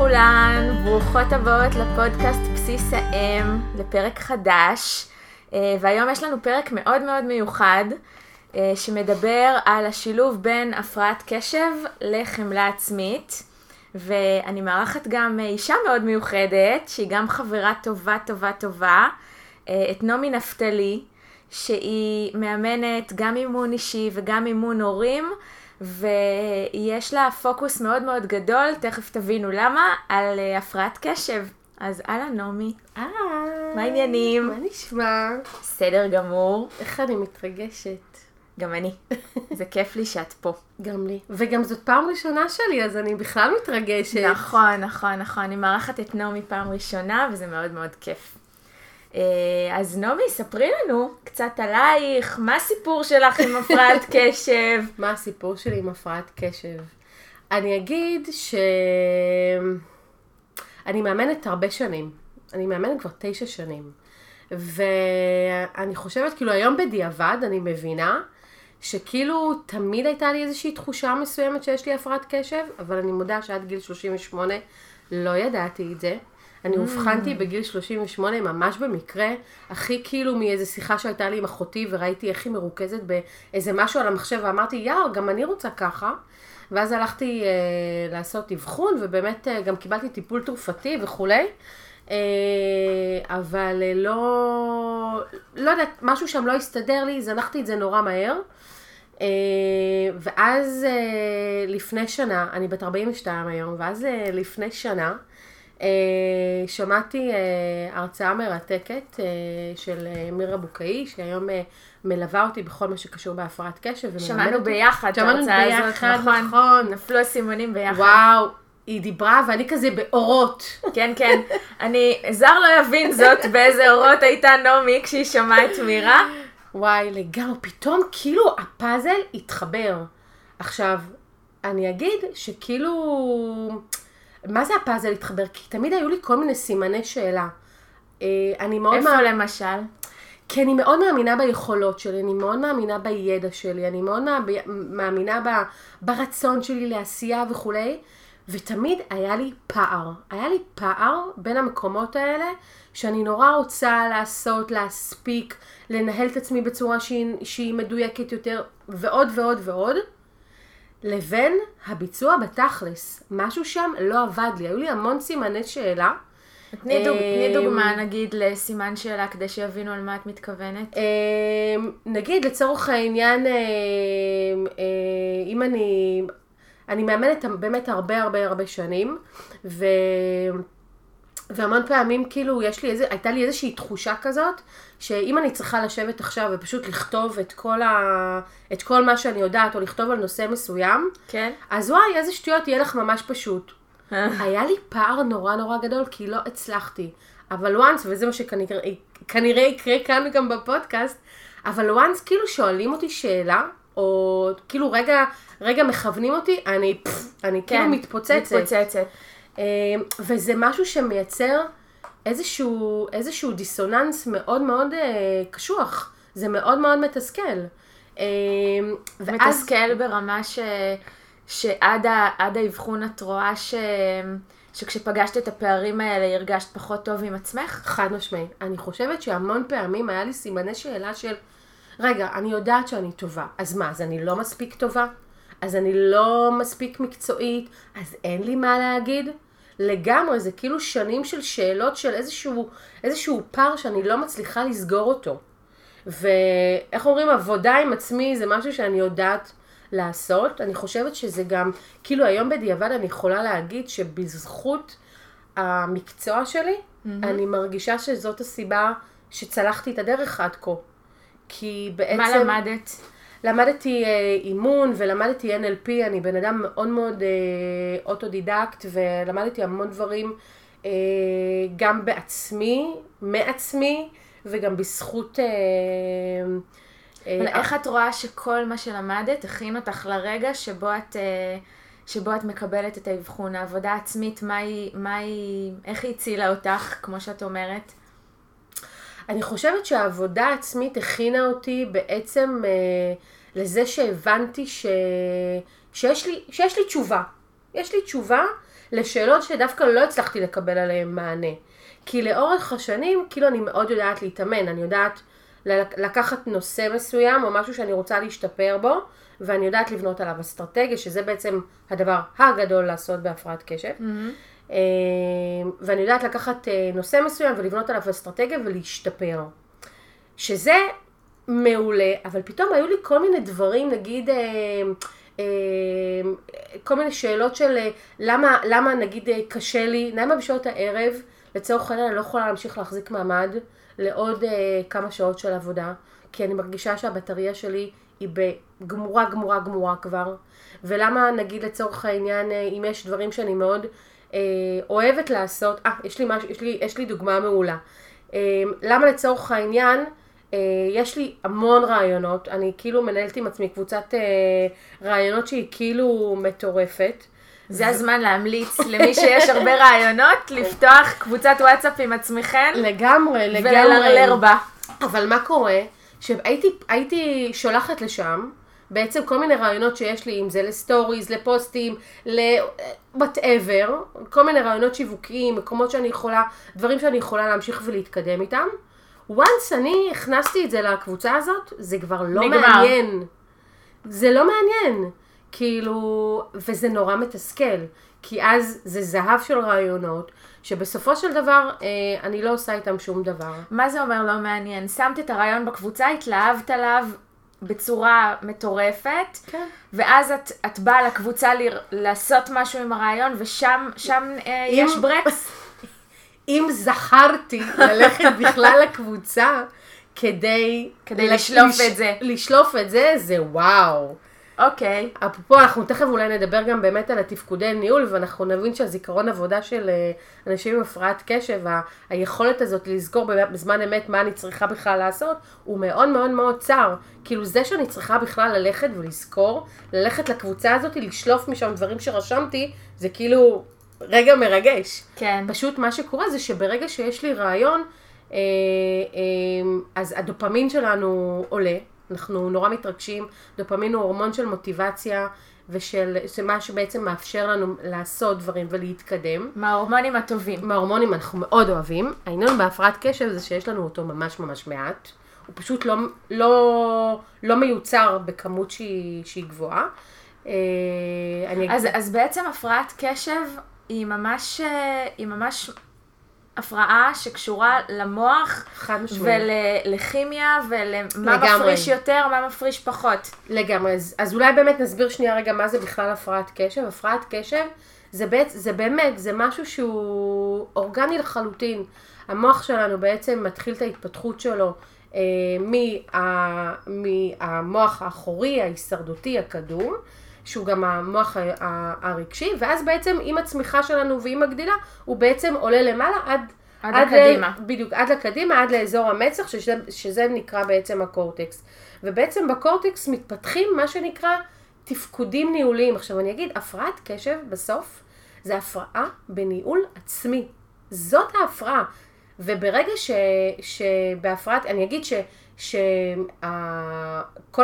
לכולן, ברוכות הבאות לפודקאסט בסיס האם, לפרק חדש. אה, והיום יש לנו פרק מאוד מאוד מיוחד, אה, שמדבר על השילוב בין הפרעת קשב לחמלה עצמית. ואני מארחת גם אישה מאוד מיוחדת, שהיא גם חברה טובה טובה טובה, אה, את נעמי נפתלי, שהיא מאמנת גם אימון אישי וגם אימון הורים. ויש לה פוקוס מאוד מאוד גדול, תכף תבינו למה, על uh, הפרעת קשב. אז אהלן נעמי. היי. מה העניינים? מה נשמע? בסדר גמור. איך אני מתרגשת. גם אני. זה כיף לי שאת פה. גם לי. וגם זאת פעם ראשונה שלי, אז אני בכלל מתרגשת. נכון, נכון, נכון. אני מארחת את נעמי פעם ראשונה, וזה מאוד מאוד כיף. אה, אז נעמי, ספרי לנו קצת עלייך, מה הסיפור שלך עם הפרעת קשב? מה הסיפור שלי עם הפרעת קשב? אני אגיד ש... אני מאמנת הרבה שנים. אני מאמנת כבר תשע שנים. ואני חושבת, כאילו היום בדיעבד אני מבינה שכאילו תמיד הייתה לי איזושהי תחושה מסוימת שיש לי הפרעת קשב, אבל אני מודה שעד גיל 38 לא ידעתי את זה. אני mm. אובחנתי בגיל 38 ממש במקרה, הכי כאילו מאיזה שיחה שהייתה לי עם אחותי וראיתי איך היא מרוכזת באיזה משהו על המחשב ואמרתי, יאו, גם אני רוצה ככה. ואז הלכתי אה, לעשות אבחון ובאמת אה, גם קיבלתי טיפול תרופתי וכולי. אה, אבל אה, לא, לא יודעת, משהו שם לא הסתדר לי, זנחתי את זה נורא מהר. אה, ואז אה, לפני שנה, אני בת 42 היום, ואז אה, לפני שנה, שמעתי אה, הרצאה מרתקת אה, של מירה בוקאי, שהיום מלווה אותי בכל מה שקשור בהפרעת קשב. שמענו ביחד את ההרצאה הזאת, נכון, נכון. נפלו הסימונים ביחד. וואו. היא דיברה ואני כזה באורות. כן, כן. אני, זר לא יבין זאת באיזה אורות הייתה נעמי כשהיא שמעה את מירה. וואי, לגמרי, פתאום כאילו הפאזל התחבר. עכשיו, אני אגיד שכאילו... מה זה הפאזל התחבר? כי תמיד היו לי כל מיני סימני שאלה. אה, אני מאוד... איפה מה... למשל? כי אני מאוד מאמינה ביכולות שלי, אני מאוד מאמינה בידע שלי, אני מאוד מאמינה ב... ברצון שלי לעשייה וכולי, ותמיד היה לי פער. היה לי פער בין המקומות האלה, שאני נורא רוצה לעשות, להספיק, לנהל את עצמי בצורה שהיא, שהיא מדויקת יותר, ועוד ועוד ועוד. לבין הביצוע בתכלס. משהו שם לא עבד לי, היו לי המון סימני שאלה. תני, דוג, אמ, דוגמה נגיד לסימן שאלה כדי שיבינו על מה את מתכוונת. אמ, נגיד לצורך העניין, אמ, אם אני, אני מאמנת באמת הרבה הרבה הרבה שנים, ו... והמון פעמים כאילו יש לי איזה, הייתה לי איזושהי תחושה כזאת, שאם אני צריכה לשבת עכשיו ופשוט לכתוב את כל, ה, את כל מה שאני יודעת, או לכתוב על נושא מסוים, כן. אז וואי, איזה שטויות, יהיה לך ממש פשוט. היה לי פער נורא נורא גדול, כי לא הצלחתי. אבל once, וזה מה שכנראה יקרה כאן גם בפודקאסט, אבל once כאילו שואלים אותי שאלה, או כאילו רגע, רגע מכוונים אותי, אני, פפ, אני כאילו כן, כאילו מתפוצצת. מתפוצצת. אמ, וזה משהו שמייצר איזשהו, איזשהו דיסוננס מאוד מאוד אה, קשוח. זה מאוד מאוד מתסכל. אמ, ואז... מתסכל ברמה ש... שעד האבחון את רואה ש... שכשפגשת את הפערים האלה הרגשת פחות טוב עם עצמך? חד משמעי. אני חושבת שהמון פעמים היה לי סימני שאלה של, רגע, אני יודעת שאני טובה, אז מה, אז אני לא מספיק טובה? אז אני לא מספיק מקצועית, אז אין לי מה להגיד. לגמרי, זה כאילו שנים של שאלות של איזשהו, איזשהו פער שאני לא מצליחה לסגור אותו. ואיך אומרים, עבודה עם עצמי זה משהו שאני יודעת לעשות. אני חושבת שזה גם, כאילו היום בדיעבד אני יכולה להגיד שבזכות המקצוע שלי, mm-hmm. אני מרגישה שזאת הסיבה שצלחתי את הדרך עד כה. כי בעצם... מה למדת? למדתי אה, אימון ולמדתי NLP, אני בן אדם מאוד מאוד אה, אוטודידקט ולמדתי המון דברים אה, גם בעצמי, מעצמי וגם בזכות... אבל איך את רואה שכל מה שלמדת הכין אותך לרגע שבו את... שבו את מקבלת את האבחון, העבודה העצמית, מה היא, מה היא, איך היא הצילה אותך, כמו שאת אומרת? אני חושבת שהעבודה העצמית הכינה אותי בעצם אה, לזה שהבנתי ש... שיש, לי, שיש לי תשובה. יש לי תשובה לשאלות שדווקא לא הצלחתי לקבל עליהן מענה. כי לאורך השנים, כאילו אני מאוד יודעת להתאמן, אני יודעת לקחת נושא מסוים או משהו שאני רוצה להשתפר בו, ואני יודעת לבנות עליו אסטרטגיה, שזה בעצם הדבר הגדול לעשות בהפרעת קשב. Mm-hmm. ואני יודעת לקחת אה, נושא מסוים ולבנות עליו אסטרטגיה ולהשתפר. שזה מעולה, אבל פתאום היו לי כל מיני דברים, נגיד, אה, כל מיני שאלות של למה, למה נגיד קשה לי, למה בשעות הערב, לצורך העניין אני לא יכולה להמשיך להחזיק מעמד לעוד כמה שעות של עבודה, כי אני מרגישה שהבטריה שלי היא בגמורה, גמורה, גמורה כבר, ולמה נגיד לצורך העניין, אה, אם יש דברים שאני מאוד אה, אוהבת לעשות, אה, יש לי, מש, יש, לי, יש לי דוגמה מעולה. אה, למה לצורך העניין, אה, יש לי המון רעיונות, אני כאילו מנהלת עם עצמי קבוצת אה, רעיונות שהיא כאילו מטורפת. זה הזמן להמליץ למי שיש הרבה רעיונות, לפתוח קבוצת וואטסאפ עם עצמכם. לגמרי, לגמרי. וללרלר בה. אבל מה קורה? שהייתי שולחת לשם בעצם כל מיני רעיונות שיש לי, אם זה לסטוריז, לפוסטים, ל-whatever, כל מיני רעיונות שיווקיים, מקומות שאני יכולה, דברים שאני יכולה להמשיך ולהתקדם איתם. once אני הכנסתי את זה לקבוצה הזאת, זה כבר לא נגמר. מעניין. זה לא מעניין. כאילו, וזה נורא מתסכל. כי אז זה זהב של רעיונות, שבסופו של דבר אה, אני לא עושה איתם שום דבר. מה זה אומר לא מעניין? שמת את הרעיון בקבוצה, התלהבת עליו בצורה מטורפת, כן. ואז את, את באה לקבוצה ל, לעשות משהו עם הרעיון, ושם שם, אה, אם, יש ברקס. אם זכרתי ללכת בכלל לקבוצה כדי... כדי לשלוף לש, את זה. לשלוף את זה, זה וואו. אוקיי. Okay. אפרופו, אנחנו תכף אולי נדבר גם באמת על התפקודי ניהול, ואנחנו נבין שהזיכרון עבודה של אה, אנשים עם הפרעת קשב, היכולת הזאת לזכור בזמן אמת מה אני צריכה בכלל לעשות, הוא מאוד מאוד מאוד צר. כאילו זה שאני צריכה בכלל ללכת ולזכור, ללכת לקבוצה הזאת, לשלוף משם דברים שרשמתי, זה כאילו רגע מרגש. כן. פשוט מה שקורה זה שברגע שיש לי רעיון, אה, אה, אז הדופמין שלנו עולה. אנחנו נורא מתרגשים, דופמין הוא הורמון של מוטיבציה ושל, זה מה שבעצם מאפשר לנו לעשות דברים ולהתקדם. מההורמונים הטובים. מההורמונים אנחנו מאוד אוהבים. העניין בהפרעת קשב זה שיש לנו אותו ממש ממש מעט. הוא פשוט לא, לא, לא מיוצר בכמות שהיא, שהיא גבוהה. אה, אז, אגיד... אז בעצם הפרעת קשב היא ממש, אה, היא ממש הפרעה שקשורה למוח, ולכימיה, ולמה מפריש יותר, מה מפריש פחות. לגמרי, אז, אז אולי באמת נסביר שנייה רגע מה זה בכלל הפרעת קשב. הפרעת קשב זה, בית, זה באמת, זה משהו שהוא אורגני לחלוטין. המוח שלנו בעצם מתחיל את ההתפתחות שלו אה, מה, מהמוח האחורי, ההישרדותי, הקדום. שהוא גם המוח הרגשי, ואז בעצם עם הצמיחה שלנו ועם הגדילה, הוא בעצם עולה למעלה עד... עד, עד לקדימה. ל, בדיוק, עד לקדימה, עד לאזור המצח, שזה, שזה נקרא בעצם הקורטקס. ובעצם בקורטקס מתפתחים מה שנקרא תפקודים ניהוליים. עכשיו אני אגיד, הפרעת קשב בסוף זה הפרעה בניהול עצמי. זאת ההפרעה. וברגע ש, שבהפרעת, אני אגיד שכל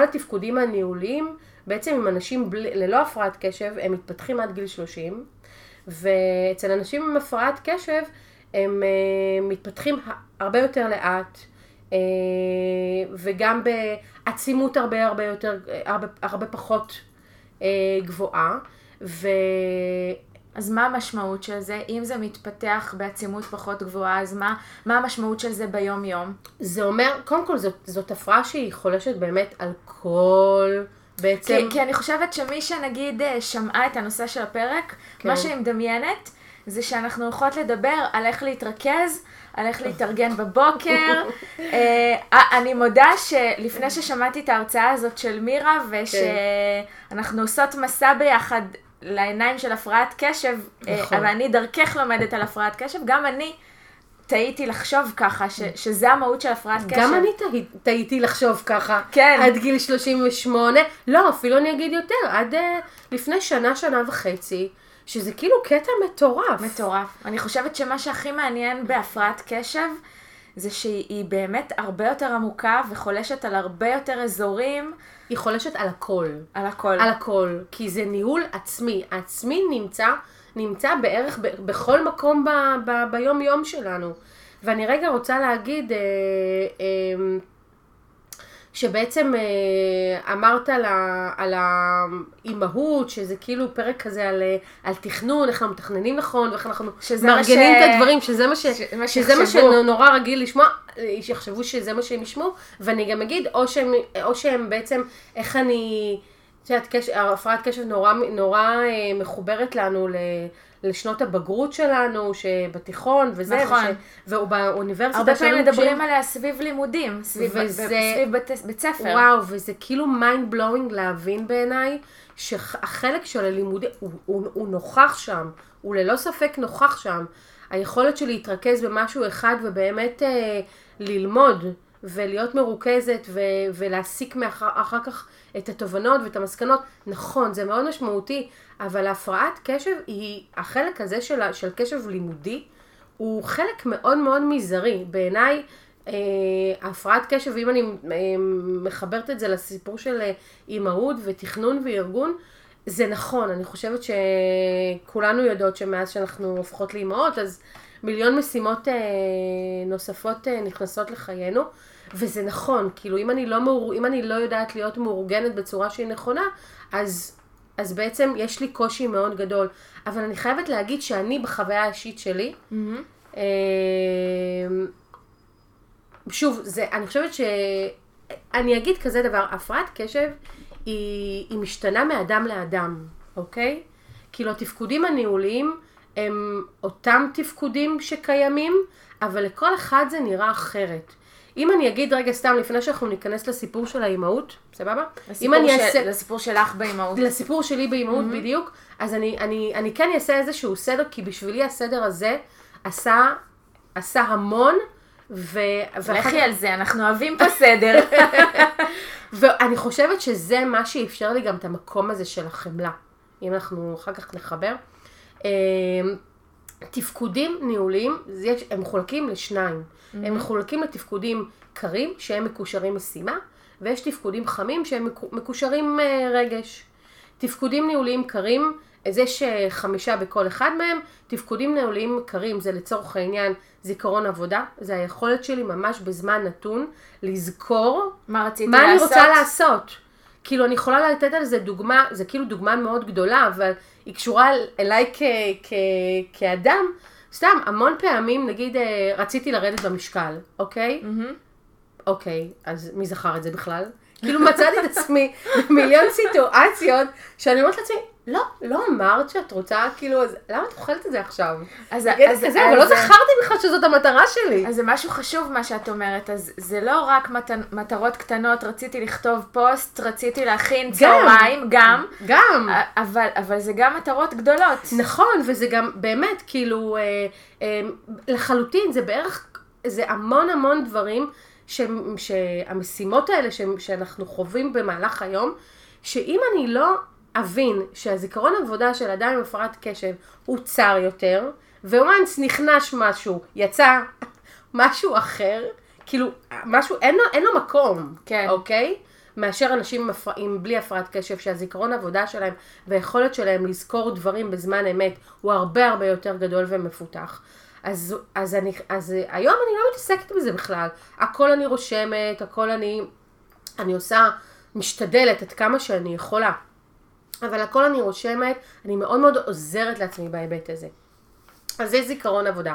התפקודים הניהוליים בעצם עם אנשים בלי, ללא הפרעת קשב, הם מתפתחים עד גיל 30, ואצל אנשים עם הפרעת קשב, הם uh, מתפתחים הרבה יותר לאט, uh, וגם בעצימות הרבה הרבה יותר, הרבה, הרבה פחות uh, גבוהה. ו... אז מה המשמעות של זה? אם זה מתפתח בעצימות פחות גבוהה, אז מה, מה המשמעות של זה ביום-יום? זה אומר, קודם כל זאת, זאת הפרעה שהיא חולשת באמת על כל בעצם... כי, כי אני חושבת שמי שנגיד אה, שמעה את הנושא של הפרק, כן. מה שאני מדמיינת זה שאנחנו הולכות לדבר על איך להתרכז, על איך להתארגן בבוקר. uh, אני מודה שלפני ששמעתי את ההרצאה הזאת של מירה, ושאנחנו כן. עושות מסע ביחד לעיניים של הפרעת קשב, נכון. ואני דרכך לומדת על הפרעת קשב, גם אני טעיתי לחשוב ככה, ש, שזה המהות של הפרעת קשב. גם אני טעיתי לחשוב ככה. כן. עד גיל 38. לא, אפילו אני אגיד יותר, עד uh, לפני שנה, שנה וחצי, שזה כאילו קטע מטורף. מטורף. אני חושבת שמה שהכי מעניין בהפרעת קשב, זה שהיא באמת הרבה יותר עמוקה וחולשת על הרבה יותר אזורים. היא חולשת על הכל. על הכל. על הכל. כי זה ניהול עצמי. העצמי נמצא נמצא בערך ב- בכל מקום ב- ב- ביום יום שלנו. ואני רגע רוצה להגיד, אה, אה, שבעצם אה, אמרת על, ה, על האימהות, שזה כאילו פרק כזה על, על תכנון, איך אנחנו מתכננים נכון, ואיך אנחנו מארגנים ש- את הדברים, שזה מה, ש, ש- מה שזה מה. שנורא רגיל לשמוע, שיחשבו שזה מה שהם ישמעו, ואני גם אגיד, או שהם, או שהם בעצם, איך אני, את יודעת, קש, הפרעת קשב נורא, נורא אה, מחוברת לנו ל... לשנות הבגרות שלנו, שבתיכון וזה, נכון. וש, ובאוניברסיטה הרבה פעמים שלנו, מדברים כשהם- עליה סביב לימודים, סביב, וזה- סביב בית, בית ספר. וואו, וזה כאילו mind blowing להבין בעיניי, שהחלק של הלימודים, הוא, הוא, הוא נוכח שם, הוא ללא ספק נוכח שם. היכולת שלי להתרכז במשהו אחד ובאמת אה, ללמוד ולהיות מרוכזת ו- ולהסיק מאחר, אחר כך את התובנות ואת המסקנות, נכון, זה מאוד משמעותי, אבל הפרעת קשב היא, החלק הזה של, של קשב לימודי, הוא חלק מאוד מאוד מזערי. בעיניי, אה, הפרעת קשב, אם אני אה, מחברת את זה לסיפור של אה, אימהות ותכנון וארגון, זה נכון, אני חושבת שכולנו יודעות שמאז שאנחנו הופכות לאימהות, אז מיליון משימות אה, נוספות אה, נכנסות לחיינו, וזה נכון, כאילו אם אני לא, מאור, אם אני לא יודעת להיות מאורגנת בצורה שהיא נכונה, אז, אז בעצם יש לי קושי מאוד גדול. אבל אני חייבת להגיד שאני בחוויה האישית שלי. אה, שוב, זה, אני חושבת ש... אני אגיד כזה דבר, הפרעת קשב היא, היא משתנה מאדם לאדם, אוקיי? כאילו התפקודים הניהוליים הם אותם תפקודים שקיימים, אבל לכל אחד זה נראה אחרת. אם אני אגיד רגע סתם, לפני שאנחנו ניכנס לסיפור של האימהות, סבבה? אם לסיפור אני של- אעשה... לסיפור שלך באימהות. לסיפור שלי באימהות mm-hmm. בדיוק, אז אני, אני, אני כן אעשה איזשהו סדר, כי בשבילי הסדר הזה עשה, עשה המון, ו... לכי על זה, אנחנו אוהבים פה סדר. ואני חושבת שזה מה שאפשר לי גם את המקום הזה של החמלה, אם אנחנו אחר כך נחבר. תפקודים ניהוליים, הם מחולקים לשניים. הם מחולקים לתפקודים קרים, שהם מקושרים משימה, ויש תפקודים חמים שהם מקו- מקושרים אה, רגש. תפקודים ניהוליים קרים, אז יש אה, חמישה בכל אחד מהם. תפקודים ניהוליים קרים זה לצורך העניין זיכרון עבודה, זה היכולת שלי ממש בזמן נתון לזכור מה רציתי מה אני לעשות? רוצה לעשות. כאילו, אני יכולה לתת על זה דוגמה, זה כאילו דוגמה מאוד גדולה, אבל היא קשורה אל- אליי כ, כ, כאדם. סתם, המון פעמים, נגיד, אה, רציתי לרדת במשקל, אוקיי? מהמם. אוקיי, אז מי זכר את זה בכלל? כאילו מצאתי את עצמי במיליון סיטואציות, שאני אומרת לעצמי, לא, לא אמרת שאת רוצה, כאילו, אז למה את אוכלת את זה עכשיו? אז- כזה, אבל לא זכרתי בכלל שזאת המטרה שלי. אז זה משהו חשוב מה שאת אומרת, אז זה לא רק מת... מטרות קטנות, רציתי לכתוב פוסט, רציתי להכין צהריים, גם, גם. אבל, אבל זה גם מטרות גדולות. נכון, וזה גם באמת, כאילו, אה, אה, לחלוטין, זה בערך, זה המון המון דברים, ש, שהמשימות האלה ש, שאנחנו חווים במהלך היום, שאם אני לא אבין שהזיכרון עבודה של אדם עם הפרעת קשב הוא צר יותר, וואנס נכנס משהו, יצא משהו אחר, כאילו, משהו, אין לו, אין לו מקום, כן. אוקיי? מאשר אנשים עם, הפר... עם בלי הפרעת קשב, שהזיכרון עבודה שלהם והיכולת שלהם לזכור דברים בזמן אמת הוא הרבה הרבה יותר גדול ומפותח. אז, אז, אני, אז היום אני לא מתעסקת בזה בכלל. הכל אני רושמת, הכל אני, אני עושה, משתדלת עד כמה שאני יכולה. אבל הכל אני רושמת, אני מאוד מאוד עוזרת לעצמי בהיבט הזה. אז זה זיכרון עבודה.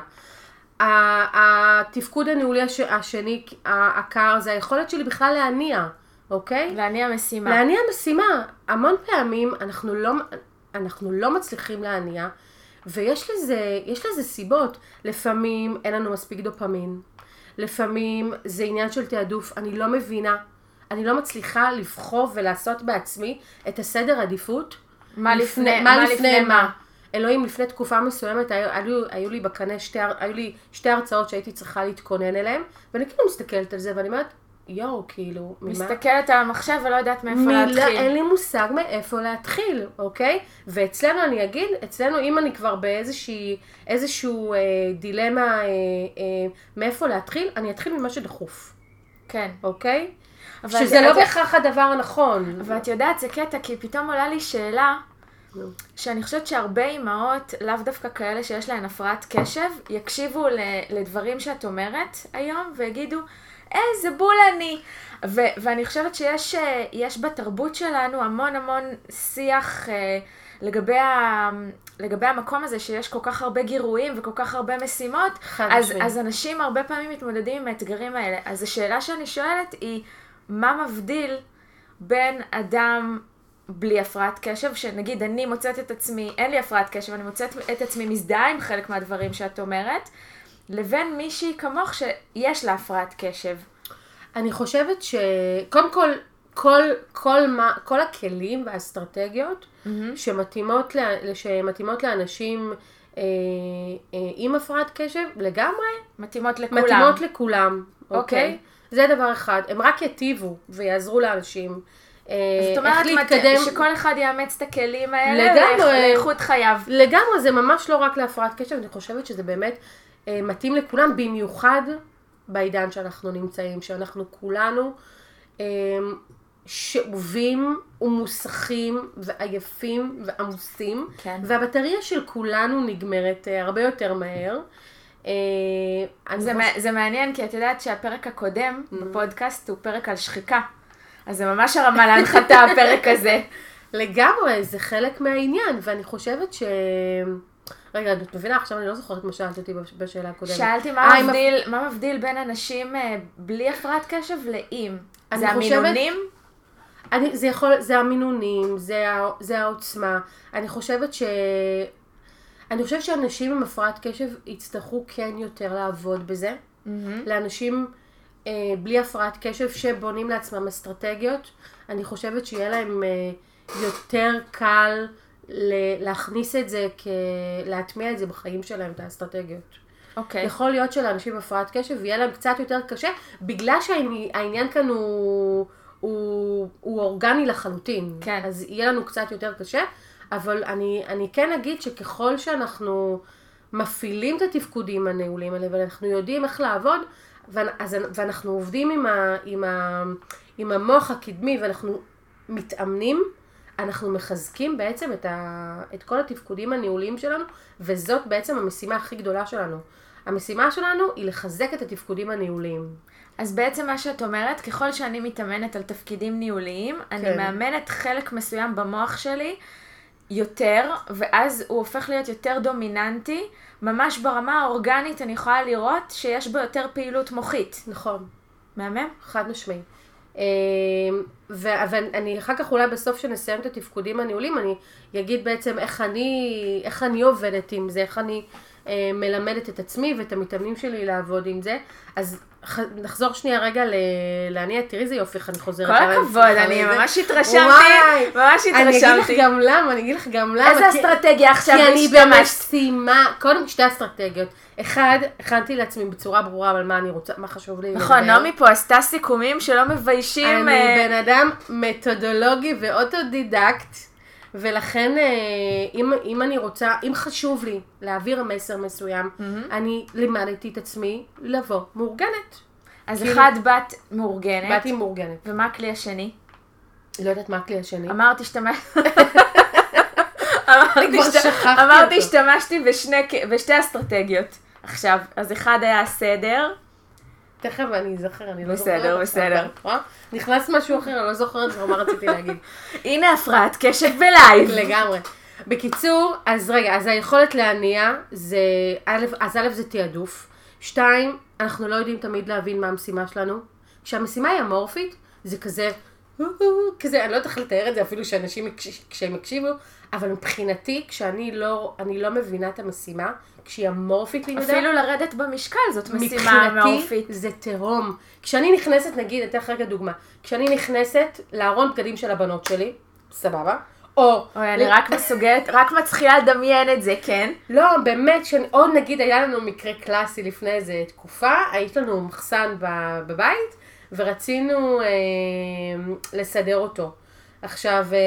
התפקוד הניהולי הש- השני, הקר, זה היכולת שלי בכלל להניע, אוקיי? להניע משימה. להניע משימה. המון פעמים אנחנו לא, אנחנו לא מצליחים להניע, ויש לזה, יש לזה סיבות. לפעמים אין לנו מספיק דופמין, לפעמים זה עניין של תעדוף, אני לא מבינה, אני לא מצליחה לבחור ולעשות בעצמי את הסדר עדיפות. מה לפני- מה מה לפני לפני מה? מה? אלוהים, לפני תקופה מסוימת היו, היו, היו לי בקנה שתי, היו לי שתי הרצאות שהייתי צריכה להתכונן אליהן, ואני כאילו מסתכלת על זה ואני אומרת, יואו, כאילו, ממה? מסתכלת על המחשב ולא יודעת מאיפה מילה, להתחיל. אין לי מושג מאיפה להתחיל, אוקיי? ואצלנו אני אגיד, אצלנו אם אני כבר באיזושהי, איזשהו אה, דילמה אה, אה, מאיפה להתחיל, אני אתחיל ממה שדחוף, כן. אוקיי? אבל שזה את- לא את- בהכרח הדבר הנכון. אבל את יודעת, זה קטע, כי פתאום עולה לי שאלה. שאני חושבת שהרבה אימהות, לאו דווקא כאלה שיש להן הפרעת קשב, יקשיבו לדברים שאת אומרת היום ויגידו, איזה בול אני. ו- ואני חושבת שיש אה, בתרבות שלנו המון המון שיח אה, לגבי, ה- לגבי המקום הזה שיש כל כך הרבה גירויים וכל כך הרבה משימות, אז. אז אנשים הרבה פעמים מתמודדים עם האתגרים האלה. אז השאלה שאני שואלת היא, מה מבדיל בין אדם בלי הפרעת קשב, שנגיד אני מוצאת את עצמי, אין לי הפרעת קשב, אני מוצאת את עצמי מזדהה עם חלק מהדברים שאת אומרת, לבין מישהי כמוך שיש לה הפרעת קשב. אני חושבת שקודם כל, כל, כל, מה, כל הכלים והאסטרטגיות שמתאימות, ל- שמתאימות לאנשים אה, אה, עם הפרעת קשב, לגמרי מתאימות לכולם. מתאימות לכולם, אוקיי. אוקיי? זה דבר אחד. הם רק יטיבו ויעזרו לאנשים. אה, זאת אומרת, להתקדם. שכל אחד יאמץ את הכלים האלה לגמרי. לאיכ- לאיכות חייו. לגמרי, זה ממש לא רק להפרעת קשב, אני חושבת שזה באמת אה, מתאים לכולם, במיוחד בעידן שאנחנו נמצאים, שאנחנו כולנו אה, שאובים ומוסכים ועייפים ועמוסים, כן. והבטריה של כולנו נגמרת אה, הרבה יותר מהר. אה, זה, חוש- זה מעניין, כי את יודעת שהפרק הקודם בפודקאסט הוא פרק על שחיקה. אז זה ממש הרמה להנחתה, הפרק הזה. לגמרי, זה חלק מהעניין, ואני חושבת ש... רגע, את מבינה? עכשיו אני לא זוכרת מה שאלת אותי בש- בשאלה הקודמת. שאלתי מה אה, עם מבדיל, מה מבדיל בין אנשים אה, בלי הפרעת קשב לאם. זה חושבת- המינונים? אני, זה יכול, זה המינונים, זה, זה העוצמה. אני חושבת ש... אני חושבת שאנשים עם הפרעת קשב יצטרכו כן יותר לעבוד בזה. לאנשים אה, בלי הפרעת קשב שבונים לעצמם אסטרטגיות, אני חושבת שיהיה להם אה, יותר קל ל- להכניס את זה, כ... להטמיע את זה בחיים שלהם, את האסטרטגיות. אוקיי. יכול להיות שלאנשים עם הפרעת קשב יהיה להם קצת יותר קשה, בגלל שהעניין כאן הוא, הוא, הוא אורגני לחלוטין. כן. אז יהיה לנו קצת יותר קשה, אבל אני, אני כן אגיד שככל שאנחנו מפעילים את התפקודים הנעולים האלה, ואנחנו יודעים איך לעבוד, אז, ואנחנו עובדים עם, ה, עם, ה, עם המוח הקדמי, ואנחנו מתאמנים, אנחנו מחזקים בעצם את, ה, את כל התפקודים הניהוליים שלנו, וזאת בעצם המשימה הכי גדולה שלנו. המשימה שלנו היא לחזק את התפקודים הניהוליים. אז בעצם מה שאת אומרת, ככל שאני מתאמנת על תפקידים ניהוליים, אני כן. מאמנת חלק מסוים במוח שלי יותר, ואז הוא הופך להיות יותר דומיננטי. ממש ברמה האורגנית אני יכולה לראות שיש בו יותר פעילות מוחית. נכון. מהמם? חד משמעי. ו- ואני אחר כך אולי בסוף שנסיים את התפקודים הניהולים, אני אגיד בעצם איך אני, איך אני עובדת עם זה, איך אני אה, מלמדת את עצמי ואת המתאמנים שלי לעבוד עם זה. אז נחזור שנייה רגע ל- לענייה, תראי איזה יופי איך אני חוזרת. כל. הכבוד, אני. ממש התרשמתי, ממש אני אגיד לך התרשמתי. גם למה, אני אגיד לך גם למה. איזה אסטרטגיה עכשיו כי אני השתמשת? במשימה, קודם שתי אסטרטגיות. אחד, הכנתי לעצמי בצורה ברורה על מה אני רוצה, מה חשוב לי נכון. נעמי פה עשתה סיכומים שלא מביישים. אני אה, בן אדם מתודולוגי ואוטודידקט, ולכן אה, אם, אם אני רוצה, אם חשוב לי להעביר מסר מסוים, אני לימדתי את עצמי לבוא מאורגנת. אז כאילו- אחד בת מאורגנת, באתי מאורגנת. ומה הכלי השני? לא יודעת מה הכלי השני. אמרתי השתמש... אמרתי. השתמשתי בשני בשתי אסטרטגיות. עכשיו, אז אחד היה הסדר, תכף אני אזכר, אני לא בסדר, זוכרת. בסדר. את רואה? נכנס משהו אחר, אני לא זוכרת כבר מה רציתי להגיד. הנה הפרעת קשב בלייב. לגמרי. בקיצור, אז רגע, אז היכולת להניע זה, א', אז א' זה תעדוף. שתיים, אנחנו לא יודעים תמיד להבין מה המשימה שלנו. כשהמשימה היא אמורפית, זה כזה, כזה, אני לא יודעת איך לתאר את זה אפילו שאנשים, כשהם יקשיבו, אבל מבחינתי, כשאני לא, אני לא מבינה את המשימה, כשהיא אמורפית לי מדי, אפילו לרדת במשקל זאת משימה מבחינתי מעורפית. זה תהום. כשאני נכנסת, נגיד, אתן לך רגע דוגמה, כשאני נכנסת לארון בגדים של הבנות שלי, סבבה, או... אוי, אני רק מסוגלת, רק מצחילה לדמיין את זה, כן? לא, באמת, או נגיד היה לנו מקרה קלאסי לפני איזה תקופה, יש לנו מחסן בבית, ורצינו אה, לסדר אותו. עכשיו, אה,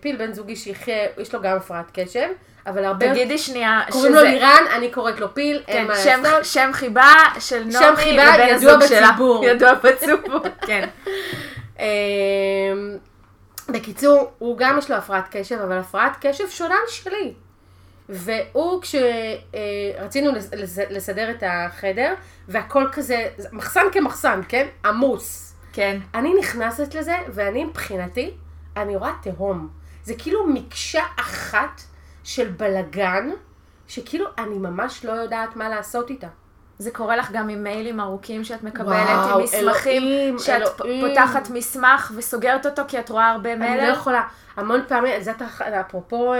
פיל בן זוגי שיחיה, יש לו גם הפרעת קשב, אבל הרבה... תגידי שנייה, קוראים לו לירן, אני קוראת לו פיל, כן, אין מה שם, לעשות. שם חיבה של נעמי שם חיבה ידוע. בציבור. ידוע בציבור, כן. אמ, בקיצור, הוא גם יש לו הפרעת קשב, אבל הפרעת קשב שונה משלי. והוא, כשרצינו לסדר את החדר, והכל כזה, מחסן כמחסן, כן? עמוס. כן. אני נכנסת לזה, ואני מבחינתי, אני רואה תהום. זה כאילו מקשה אחת של בלגן, שכאילו אני ממש לא יודעת מה לעשות איתה. זה קורה לך גם עם מיילים ארוכים שאת מקבלת, וואו, עם מסמכים, אלוהים, שאת אלוהים. פותחת מסמך וסוגרת אותו כי את רואה הרבה אני לא. יכולה. המון פעמים, זאת אח- אפרופו, אה,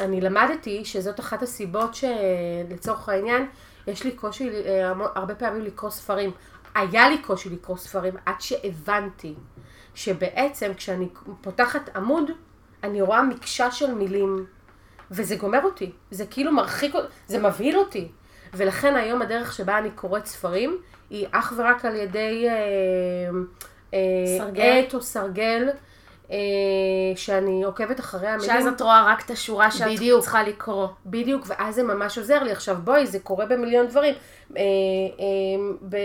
אני למדתי שזאת אחת הסיבות שלצורך העניין, יש לי קושי אה, הרבה פעמים לקרוא ספרים. היה לי קושי לקרוא ספרים עד שהבנתי שבעצם כשאני פותחת עמוד, אני רואה מקשה של מילים, וזה גומר אותי. זה כאילו מרחיק אותי, זה מבהיל אותי. ולכן היום הדרך שבה אני קוראת ספרים, היא אך ורק על ידי אה, אה, סרגל. עט או סרגל, שאני עוקבת אחרי המילים. שאז את רואה רק את השורה שאת בדיוק. צריכה לקרוא. בדיוק, ואז זה ממש עוזר לי. עכשיו בואי, זה קורה במיליון דברים. אה, אה, ב-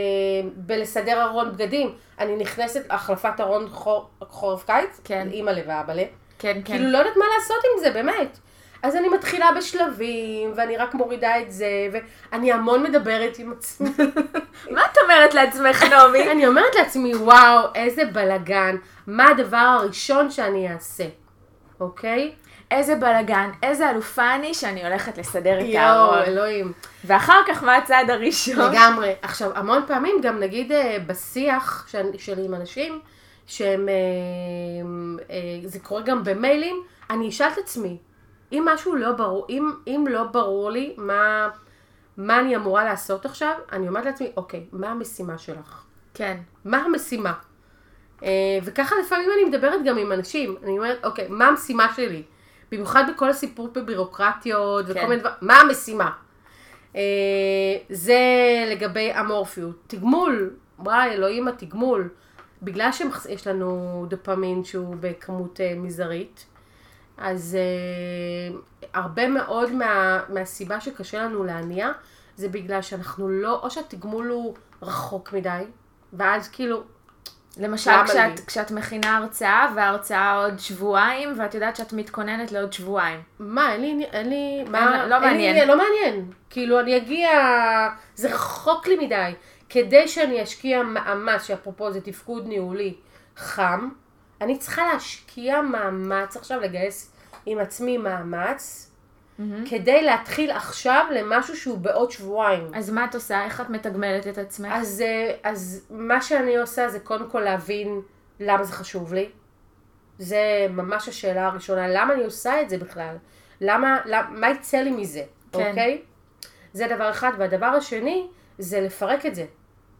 בלסדר ארון בגדים, אני נכנסת, החלפת ארון חור- חורף קיץ, כן. אימא'לה ואבאלה. כן, כן. כאילו לא יודעת מה לעשות עם זה, באמת. אז אני מתחילה בשלבים, ואני רק מורידה את זה, ואני המון מדברת עם עצמי. מה את אומרת לעצמך, נעמי? אני אומרת לעצמי, וואו, איזה בלאגן, מה הדבר הראשון שאני אעשה, אוקיי? איזה בלאגן, איזה אלופה אני שאני הולכת לסדר את יואו, הארון. אלוהים. ואחר כך מה הצעד הראשון? לגמרי. עכשיו, המון פעמים גם נגיד אה, בשיח שאני- שלי עם אנשים, שהם, אה, אה, זה קורה גם במיילים, אני אשאל את עצמי, אם משהו לא ברור, אם, אם לא ברור לי מה, מה אני אמורה לעשות עכשיו, אני אומרת לעצמי, אוקיי, מה המשימה שלך? כן. מה המשימה? אה, וככה לפעמים אני מדברת גם עם אנשים, אני אומרת, אוקיי, מה המשימה שלי? במיוחד בכל הסיפור בבירוקרטיות וכל כן. מיני דברים, מה המשימה? אה, זה לגבי אמורפיות. תגמול, וואי, אלוהים התגמול. בגלל שיש לנו דופמין שהוא בכמות אה, מזערית, אז אה, הרבה מאוד מה, מהסיבה שקשה לנו להניע, זה בגלל שאנחנו לא, או שהתגמול הוא רחוק מדי, ואז כאילו, למשל, כשאת? כשאת מכינה הרצאה, וההרצאה עוד שבועיים, ואת יודעת שאת מתכוננת לעוד שבועיים. מה, אין לי, אין לי, מה, לא אין מעניין. לי, לא מעניין. כאילו, אני אגיע, זה רחוק לי מדי. כדי שאני אשקיע מאמץ, שאפרופו זה תפקוד ניהולי חם, אני צריכה להשקיע מאמץ עכשיו, לגייס עם עצמי מאמץ, כדי להתחיל עכשיו למשהו שהוא בעוד שבועיים. אז מה את עושה? איך את מתגמלת את עצמך? אז, אה, אז מה שאני עושה זה קודם כל להבין למה זה חשוב לי. זה ממש השאלה הראשונה, למה אני עושה את זה בכלל? למה, למה מה יצא לי מזה, כן. אוקיי? זה דבר אחד. והדבר השני, זה לפרק את זה.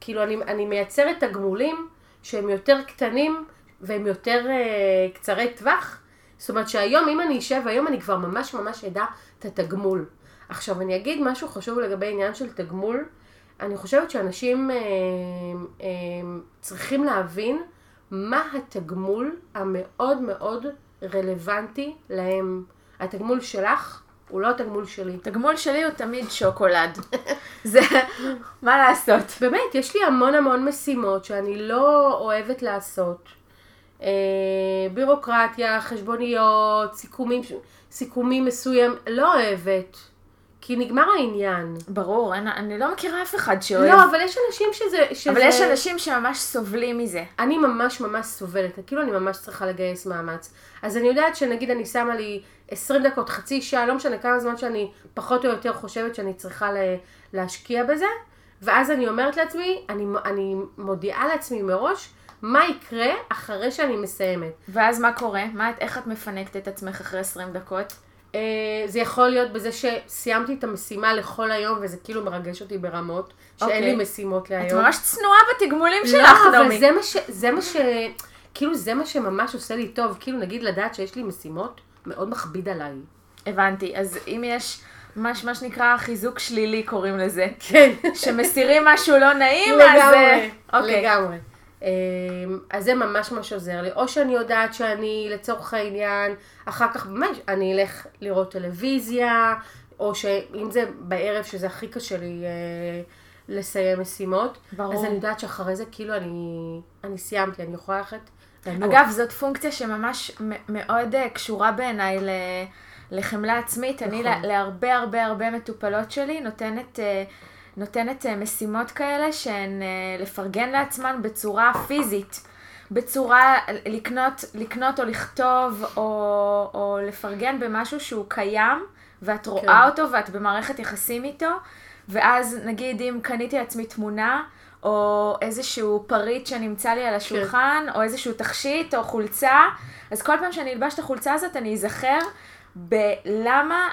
כאילו, אני, אני מייצרת תגמולים שהם יותר קטנים והם יותר אה, קצרי טווח. זאת אומרת שהיום, אם אני אשב, היום אני כבר ממש ממש אדע את התגמול. עכשיו, אני אגיד משהו חשוב לגבי עניין של תגמול. אני חושבת שאנשים אה, אה, צריכים להבין מה התגמול המאוד מאוד רלוונטי להם. התגמול שלך הוא לא התגמול שלי. תגמול שלי הוא תמיד שוקולד. זה, מה לעשות? באמת, יש לי המון המון משימות שאני לא אוהבת לעשות. אה, בירוקרטיה, חשבוניות, סיכומים, סיכומים מסוים, לא אוהבת. כי נגמר העניין. ברור, אני, אני לא מכירה אף אחד שאוהב. לא, אבל יש אנשים שזה... שזה... אבל יש אנשים שממש סובלים מזה. אני ממש ממש סובלת, כאילו אני ממש צריכה לגייס מאמץ. אז אני יודעת שנגיד אני שמה לי 20 דקות, חצי שעה, לא משנה כמה זמן שאני פחות או יותר חושבת שאני צריכה ל- להשקיע בזה, ואז אני אומרת לעצמי, אני, אני מודיעה לעצמי מראש מה יקרה אחרי שאני מסיימת. ואז מה קורה? מה, איך את מפנקת את עצמך אחרי 20 דקות? אה, זה יכול להיות בזה שסיימתי את המשימה לכל היום, וזה כאילו מרגש אותי ברמות, שאין אוקיי. לי משימות להיום. את ממש צנועה בתגמולים שלך, לא, אבל נעמי. זה מה ש... זה מה ש... כאילו זה מה שממש עושה לי טוב. כאילו נגיד לדעת שיש לי משימות, מאוד מכביד עליי. הבנתי. אז אם יש ממש מה שנקרא חיזוק שלילי קוראים לזה, כן. שמסירים משהו לא נעים, אז... לגמרי, אה, אוקיי. לגמרי. אמ, אז זה ממש ממש עוזר לי. או שאני יודעת שאני לצורך העניין, אחר כך ממש, אני אלך לראות טלוויזיה, או שאם זה בערב שזה הכי קשה לי, אה, לסיים משימות. ברור. אז אני יודעת שאחרי זה, כאילו, אני, אני סיימתי, אני יכולה ללכת לנוח. אגב, זאת פונקציה שממש מאוד אה, קשורה בעיניי ל- לחמלה עצמית. אני נכון. ל- להרבה הרבה הרבה מטופלות שלי נותנת, אה, נותנת אה, משימות כאלה שהן אה, לפרגן לעצמן בצורה פיזית. בצורה לקנות, לקנות או לכתוב או, או לפרגן במשהו שהוא קיים ואת רואה כן. אותו ואת במערכת יחסים איתו ואז נגיד אם קניתי לעצמי תמונה או איזשהו פריט שנמצא לי על השולחן או איזשהו תכשיט או חולצה אז כל פעם שאני אלבש את החולצה הזאת אני אזכר בלמה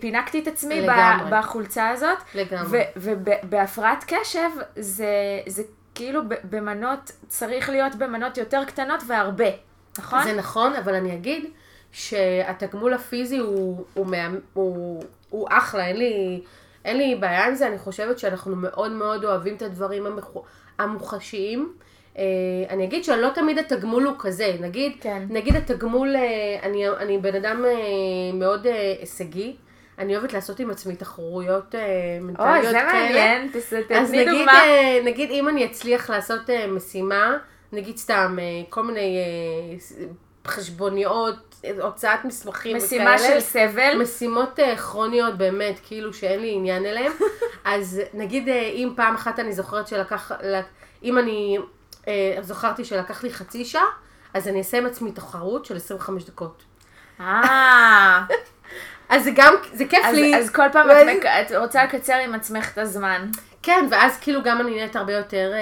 פינקתי את עצמי לגמרי. בחולצה הזאת לגמרי. ובהפרעת קשב זה, זה כאילו במנות, צריך להיות במנות יותר קטנות והרבה, נכון? זה נכון, אבל אני אגיד שהתגמול הפיזי הוא, הוא, מה, הוא, הוא אחלה, אין לי, אין לי בעיה עם זה, אני חושבת שאנחנו מאוד מאוד אוהבים את הדברים המחו, המוחשיים. אה, אני אגיד שלא תמיד התגמול הוא כזה, נגיד, כן. נגיד התגמול, אה, אני, אני בן אדם אה, מאוד אה, הישגי, אני אוהבת לעשות עם עצמי תחרויות אה, מנטליות אוי, כאלה. זה מעניין, אז תתני נגיד, דוגמה. אה, נגיד אם אני אצליח לעשות אה, משימה, נגיד סתם אה, כל מיני אה, חשבוניות, הוצאת מסמכים משימה וכאלה, של סבל. משימות אה, כרוניות באמת, כאילו שאין לי עניין אליהן, אז נגיד אה, אם פעם אחת אני זוכרת שלקח, אם אני אה, זוכרתי שלקח לי חצי שעה, אז אני אעשה עם עצמי תחרות של 25 דקות. אה, אז זה גם, זה כיף אז- לי. אז כל פעם ואז- את מק- את רוצה לקצר עם עצמך את הזמן. כן, ואז כאילו גם אני נהיית הרבה יותר אה,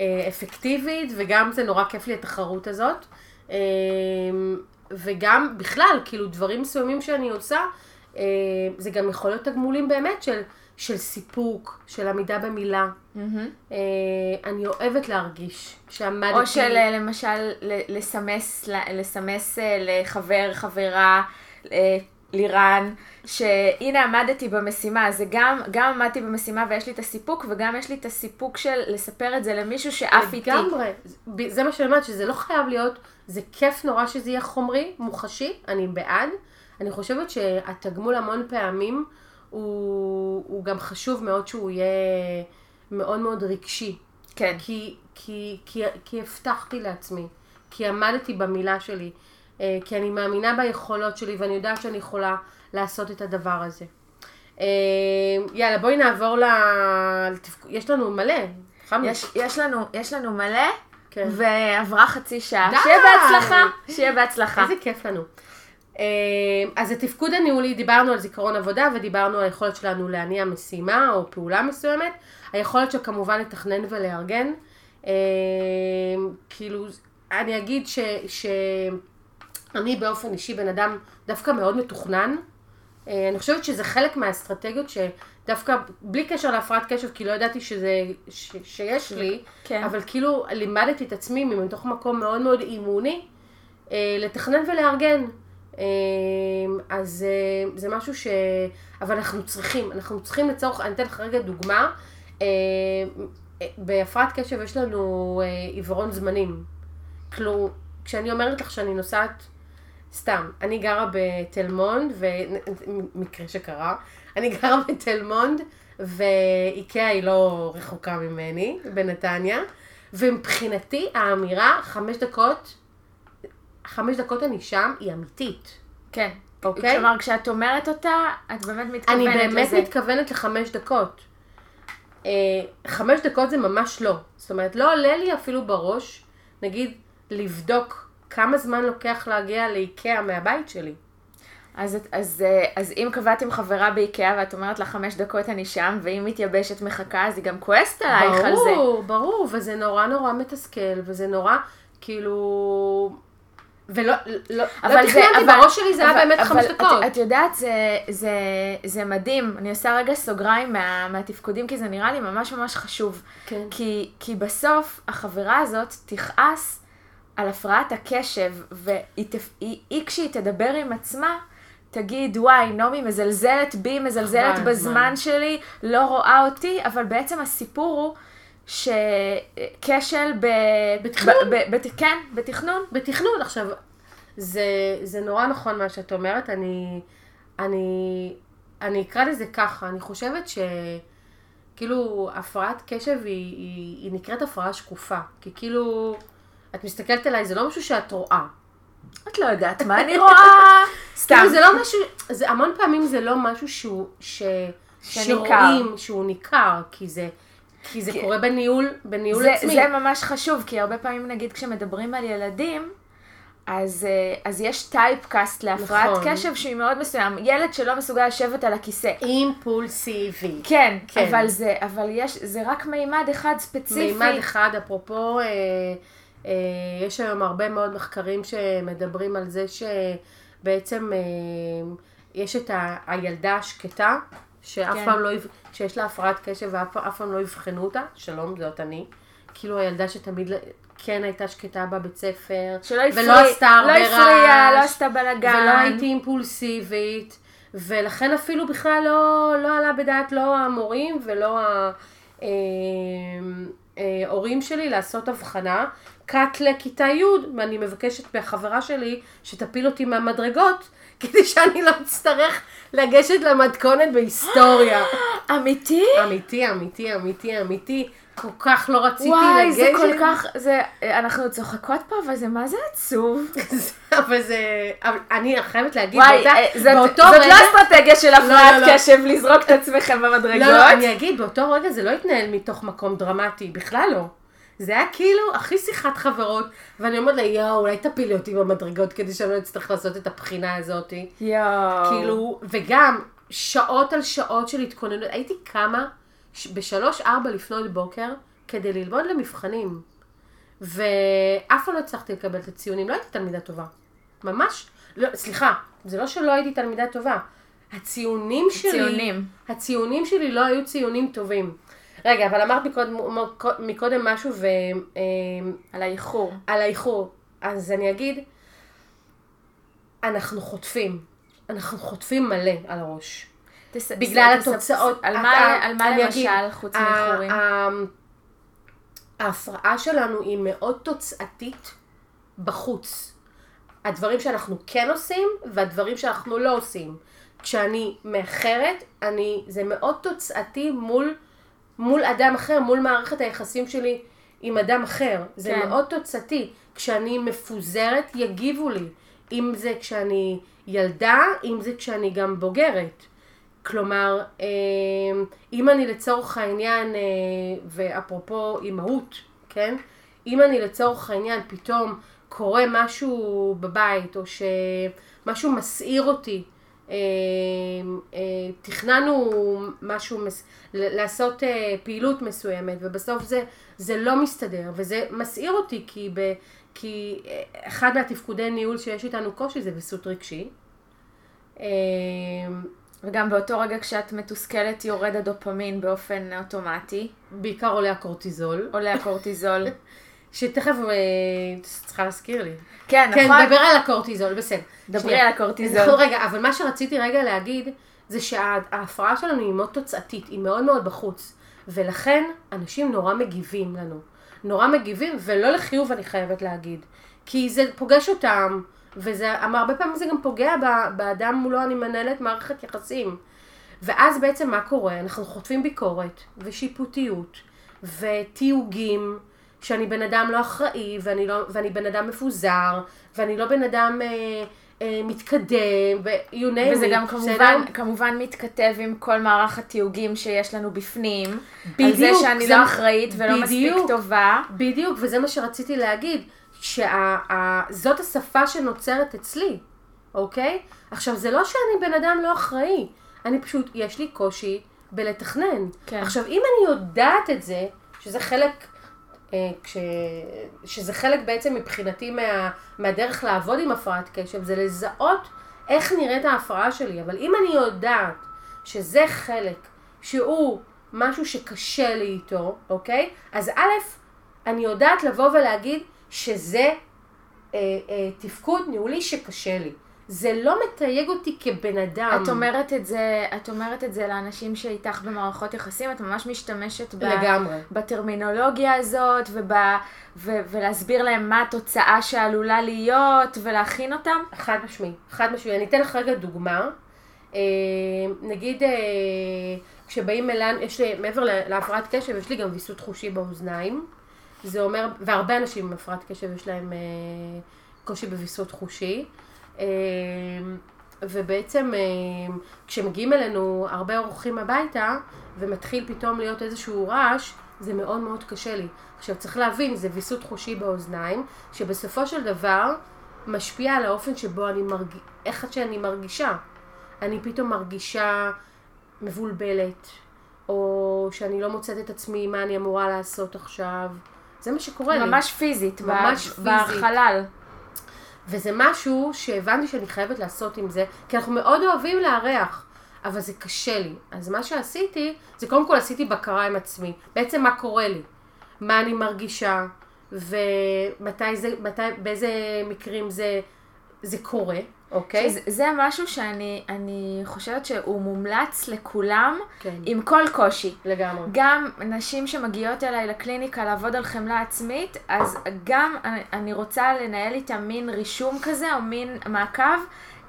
אה, אפקטיבית, וגם זה נורא כיף לי התחרות הזאת. אה, וגם בכלל, כאילו דברים מסוימים שאני עושה, אה, זה גם יכול להיות תגמולים באמת של, של סיפוק, של עמידה במילה. אה, אני אוהבת להרגיש שעמדתי... או של אה, למשל לסמס, לסמס אה, לחבר, חברה, לירן, שהנה עמדתי במשימה, זה גם, גם עמדתי במשימה ויש לי את הסיפוק, וגם יש לי את הסיפוק של לספר את זה למישהו שעף איתי. לגמרי. זה- מה שאני אומרת, שזה לא חייב להיות, זה כיף נורא שזה יהיה חומרי, מוחשי, אני בעד. אני חושבת שהתגמול המון פעמים הוא, הוא גם חשוב מאוד שהוא יהיה מאוד מאוד רגשי. כן. כי, כי, כי, כי הבטחתי לעצמי, כי עמדתי במילה שלי, אה, כי אני מאמינה ביכולות שלי ואני יודעת שאני יכולה לעשות את הדבר הזה. אה, יאללה, בואי נעבור ל... יש לנו מלא. חמש. יש, יש, לנו, יש לנו מלא, כן. ועברה חצי שעה. די! שיהיה בהצלחה, שיהיה בהצלחה. איזה כיף לנו. אה, אז התפקוד הניהולי, דיברנו על זיכרון עבודה ודיברנו על היכולת שלנו להניע משימה או פעולה מסוימת. היכולת של כמובן לתכנן ולארגן. אה, כאילו, אני אגיד ש, שאני באופן אישי בן אדם דווקא מאוד מתוכנן. אה, אני חושבת שזה חלק מהאסטרטגיות שדווקא, בלי קשר להפרעת קשב, כי לא ידעתי שזה, ש, שיש לי, כן. אבל כאילו לימדתי את עצמי מתוך מקום מאוד מאוד אימוני, אה, לתכנן ולארגן. אה, אז זה משהו ש... אבל אנחנו צריכים, אנחנו צריכים לצורך, אני אתן לך רגע דוגמה. בהפרעת קשב יש לנו עיוורון זמנים. כלומר, כשאני אומרת לך שאני נוסעת, סתם, אני גרה בתל מונד, ומקרה שקרה, אני גרה בתל מונד, ואיקאה היא לא רחוקה ממני, בנתניה, ומבחינתי האמירה, חמש דקות, חמש דקות אני שם, היא אמיתית. כן. אוקיי. כלומר, כשאת אומרת אותה, את באמת מתכוונת אני לזה. באמת מתכוונת לחמש דקות. אה, חמש דקות זה ממש לא. זאת אומרת, לא עולה לי אפילו בראש, נגיד, לבדוק כמה זמן לוקח להגיע לאיקאה מהבית שלי. אז, אז, אה, אז אם קבעת עם חברה באיקאה ואת אומרת לה חמש דקות אני שם, ואם מתייבשת מחכה, אז היא גם כועסת עלייך על זה. ברור, ברור, וזה נורא נורא מתסכל, וזה נורא, כאילו... ולא, לא, אבל לא תכננתי, אבל, בראש שלי זה היה אבל- באמת חמש אבל דקות. את, את יודעת, זה, זה, זה מדהים. אני עושה רגע סוגריים מה, מהתפקודים, כי זה נראה לי ממש ממש חשוב. כן. כי, כי בסוף החברה הזאת תכעס על הפרעת הקשב, והיא כשהיא תדבר עם עצמה, תגיד, וואי, נעמי מזלזלת בי, מזלזלת חבל בזמן הזמן." שלי, לא רואה אותי, אבל בעצם הסיפור הוא שכשל ב... בתכנון. ב, ב, ב, כן, בתכנון. בתכנון. עכשיו, זה, זה נורא נכון מה שאת אומרת, אני, אני, אני אקרא לזה ככה, אני חושבת ש, כאילו, הפרעת קשב היא, היא, היא נקראת הפרעה שקופה. כי כאילו, את מסתכלת עליי, זה לא משהו שאת רואה. את לא יודעת מה אני רואה. סתם. כאילו, זה לא משהו, זה, המון פעמים זה לא משהו שהוא, ש. שרואים, שהוא ניכר, כי זה, כי זה כי- קורה בניהול, בניהול זה, עצמי. זה ממש חשוב, כי הרבה פעמים נגיד כשמדברים על ילדים, אז, אה, אז יש טייפקאסט להפרעת נכון. קשב שהיא מאוד מסוים. ילד שלא מסוגל לשבת על הכיסא. אימפולסיבי. כן, כן. אבל זה, אבל יש, זה רק מימד אחד ספציפי. מימד אחד, אפרופו, אה, יש היום הרבה מאוד מחקרים שמדברים על זה שבעצם אה, יש את ה, הילדה השקטה, שאף כן. פעם לא, שיש לה הפרעת קשב ואף אף פעם לא יבחנו אותה, שלום, זאת אני. כאילו הילדה שתמיד כן הייתה שקטה בבית ספר, שלא הפריע, ולא עשתה הרבה לא הפריעה, לא רעש, עשתה בלאגן. ולא הייתי אימפולסיבית, ולכן אפילו בכלל לא, לא עלה בדעת לא המורים ולא ההורים שלי לעשות הבחנה. קאט לכיתה י' ואני מבקשת מהחברה שלי שתפיל אותי מהמדרגות, כדי שאני לא אצטרך לגשת למתכונת בהיסטוריה. אמיתי? אמיתי, אמיתי, אמיתי, אמיתי. כל כך לא רציתי וואי, לגשת. זה כל כך, זה, אנחנו צוחקות פה, אבל זה מה זה עצוב. אבל זה, אבל אני חייבת להגיד, וואי, באותה, אה, זאת, באותו זאת רגע, לא אסטרטגיה של הפרעת לא, לא. קשב לזרוק את עצמכם במדרגות. לא, לא, אני אגיד, באותו רגע זה לא התנהל מתוך מקום דרמטי, בכלל לא. זה היה כאילו הכי שיחת חברות, ואני אומרת לה, יואו, אולי תפילי אותי במדרגות כדי שאני לא אצטרך לעשות את הבחינה הזאת. יואו. כאילו, וגם שעות על שעות של התכוננות, הייתי קמה בשלוש-ארבע לפנות בוקר כדי ללמוד למבחנים. ואף פעם לא הצלחתי לקבל את הציונים, לא הייתי תלמידה טובה. ממש, לא, סליחה, זה לא שלא הייתי תלמידה טובה. הציונים שלי, ציונים. הציונים שלי לא היו ציונים טובים. רגע, אבל אמרת מקודם, מקודם משהו ו... אמ, על האיחור. על האיחור. אז אני אגיד, אנחנו חוטפים. אנחנו חוטפים מלא על הראש. תס- בגלל תס- התוצאות. על מה, את- על מה למשל, אגיד, חוץ מאיחורים? ההפרעה שלנו היא מאוד תוצאתית בחוץ. הדברים שאנחנו כן עושים והדברים שאנחנו לא עושים. כשאני מאחרת, אני, זה מאוד תוצאתי מול, מול אדם אחר, מול מערכת היחסים שלי עם אדם אחר. זה כן. מאוד תוצאתי. כשאני מפוזרת, יגיבו לי. אם זה כשאני ילדה, אם זה כשאני גם בוגרת. כלומר, אה, אם אני לצורך העניין, אה, ואפרופו אימהות, כן? אם אני לצורך העניין פתאום קורה משהו בבית, או שמשהו מסעיר אותי, תכננו משהו, מס- ל- לעשות אה, פעילות מסוימת, ובסוף זה, זה לא מסתדר, וזה מסעיר אותי, כי, ב, כי אה, אחד מהתפקודי ניהול שיש איתנו קושי זה ויסות רגשי. אה, וגם באותו רגע כשאת מתוסכלת יורד הדופמין באופן אוטומטי, בעיקר עולה הקורטיזול, עולה הקורטיזול. שתכף אה, צריכה להזכיר לי. כן, כן, נכון? נדבר על הקורטיזול, בסדר. דברי. על הקורטיזול. נכון, רגע, אבל מה שרציתי רגע להגיד, זה שההפרעה שלנו היא מאוד תוצאתית, היא מאוד מאוד בחוץ. ולכן, אנשים נורא מגיבים לנו. נורא מגיבים, ולא לחיוב אני חייבת להגיד. כי זה פוגש אותם, וזה, הרבה פעמים זה גם פוגע באדם מולו אני מנהלת מערכת יחסים. ואז בעצם מה קורה? אנחנו חוטפים ביקורת, ושיפוטיות, ותיוגים, שאני בן אדם לא אחראי, ואני, לא, ואני בן אדם מפוזר, ואני לא בן אדם אה, אה, מתקדם, ו- you name וזה it, גם בסדר? כמובן, כמובן מתכתב עם כל מערך התיוגים שיש לנו בפנים. על זה בדיוק, שאני זה- לא אחראית ולא מספיק בדיוק. טובה. בדיוק, וזה מה שרציתי להגיד, שזאת השפה שנוצרת אצלי, אוקיי? עכשיו, זה לא שאני בן אדם לא אחראי, אני פשוט, יש לי קושי בלתכנן. כן. עכשיו, אם אני יודעת את זה, שזה חלק, כש, שזה חלק בעצם מבחינתי מה, מהדרך לעבוד עם הפרעת קשב, זה לזהות איך נראית ההפרעה שלי, אבל אם אני יודעת שזה חלק שהוא משהו שקשה לי איתו, אוקיי? אז א', אני יודעת לבוא ולהגיד שזה אה, אה, תפקוד ניהולי שקשה לי. זה לא מתייג אותי כבן אדם. את אומרת את זה, את אומרת את זה לאנשים שאיתך במערכות יחסים, את ממש משתמשת ב... לגמרי. בטרמינולוגיה הזאת, וב, ו, ולהסביר להם מה התוצאה שעלולה להיות, ולהכין אותם? חד משמעי, חד משמעי. אני אתן לך רגע דוגמה. אה, נגיד, אה, כשבאים אליי, יש לי, מעבר לה- להפרעת קשב, יש לי גם ויסות חושי באוזניים. זה אומר, והרבה אנשים עם הפרעת קשב יש להם אה, קושי בוויסות חושי. אה, ובעצם אה, כשמגיעים אלינו הרבה אורחים הביתה, ומתחיל פתאום להיות איזשהו רעש, זה מאוד מאוד קשה לי. עכשיו צריך להבין, זה ויסות חושי באוזניים, שבסופו של דבר משפיע על האופן שבו אני מרגישה, איך שאני מרגישה. אני פתאום מרגישה מבולבלת, או שאני לא מוצאת את עצמי מה אני אמורה לעשות עכשיו. זה מה שקורה לי. ממש פיזית, ב- ממש פיזית. בחלל. וזה משהו שהבנתי שאני חייבת לעשות עם זה, כי אנחנו מאוד אוהבים לארח, אבל זה קשה לי. אז מה שעשיתי, זה קודם כל עשיתי בקרה עם עצמי. בעצם מה קורה לי, מה אני מרגישה, ומתי זה, מתי, באיזה מקרים זה, זה קורה, אוקיי? שזה- זה משהו שאני אני חושבת שהוא מומלץ לכולם, כן. עם כל קושי. לגמרי. גם נשים שמגיעות אליי לקליניקה לעבוד על חמלה עצמית, אז גם אני- רוצה לנהל איתה מין רישום כזה, או מין מעקב,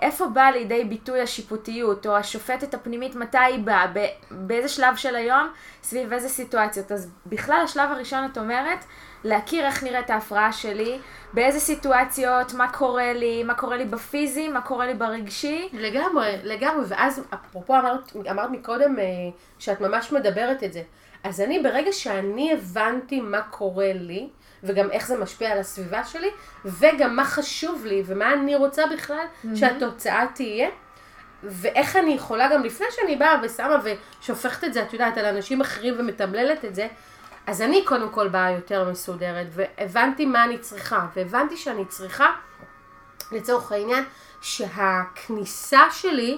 איפה באה לידי ביטוי השיפוטיות, או השופטת הפנימית, מתי היא באה, באיזה שלב של היום, סביב איזה סיטואציות. אז בכלל השלב הראשון את אומרת, להכיר איך נראית ההפרעה שלי, באיזה סיטואציות, מה קורה לי, מה קורה לי בפיזי, מה קורה לי ברגשי. לגמרי, לגמרי, ואז אפרופו אמרת, אמרת מקודם אה, שאת ממש מדברת את זה. אז אני, ברגע שאני הבנתי מה קורה לי, וגם איך זה משפיע על הסביבה שלי, וגם מה חשוב לי, ומה אני רוצה בכלל שהתוצאה תהיה, ואיך אני יכולה גם לפני שאני באה ושמה ושופכת את זה, את יודעת, על אנשים אחרים ומתמללת את זה, אז אני קודם כל באה יותר מסודרת, והבנתי מה אני צריכה, והבנתי שאני צריכה לצורך העניין, שהכניסה שלי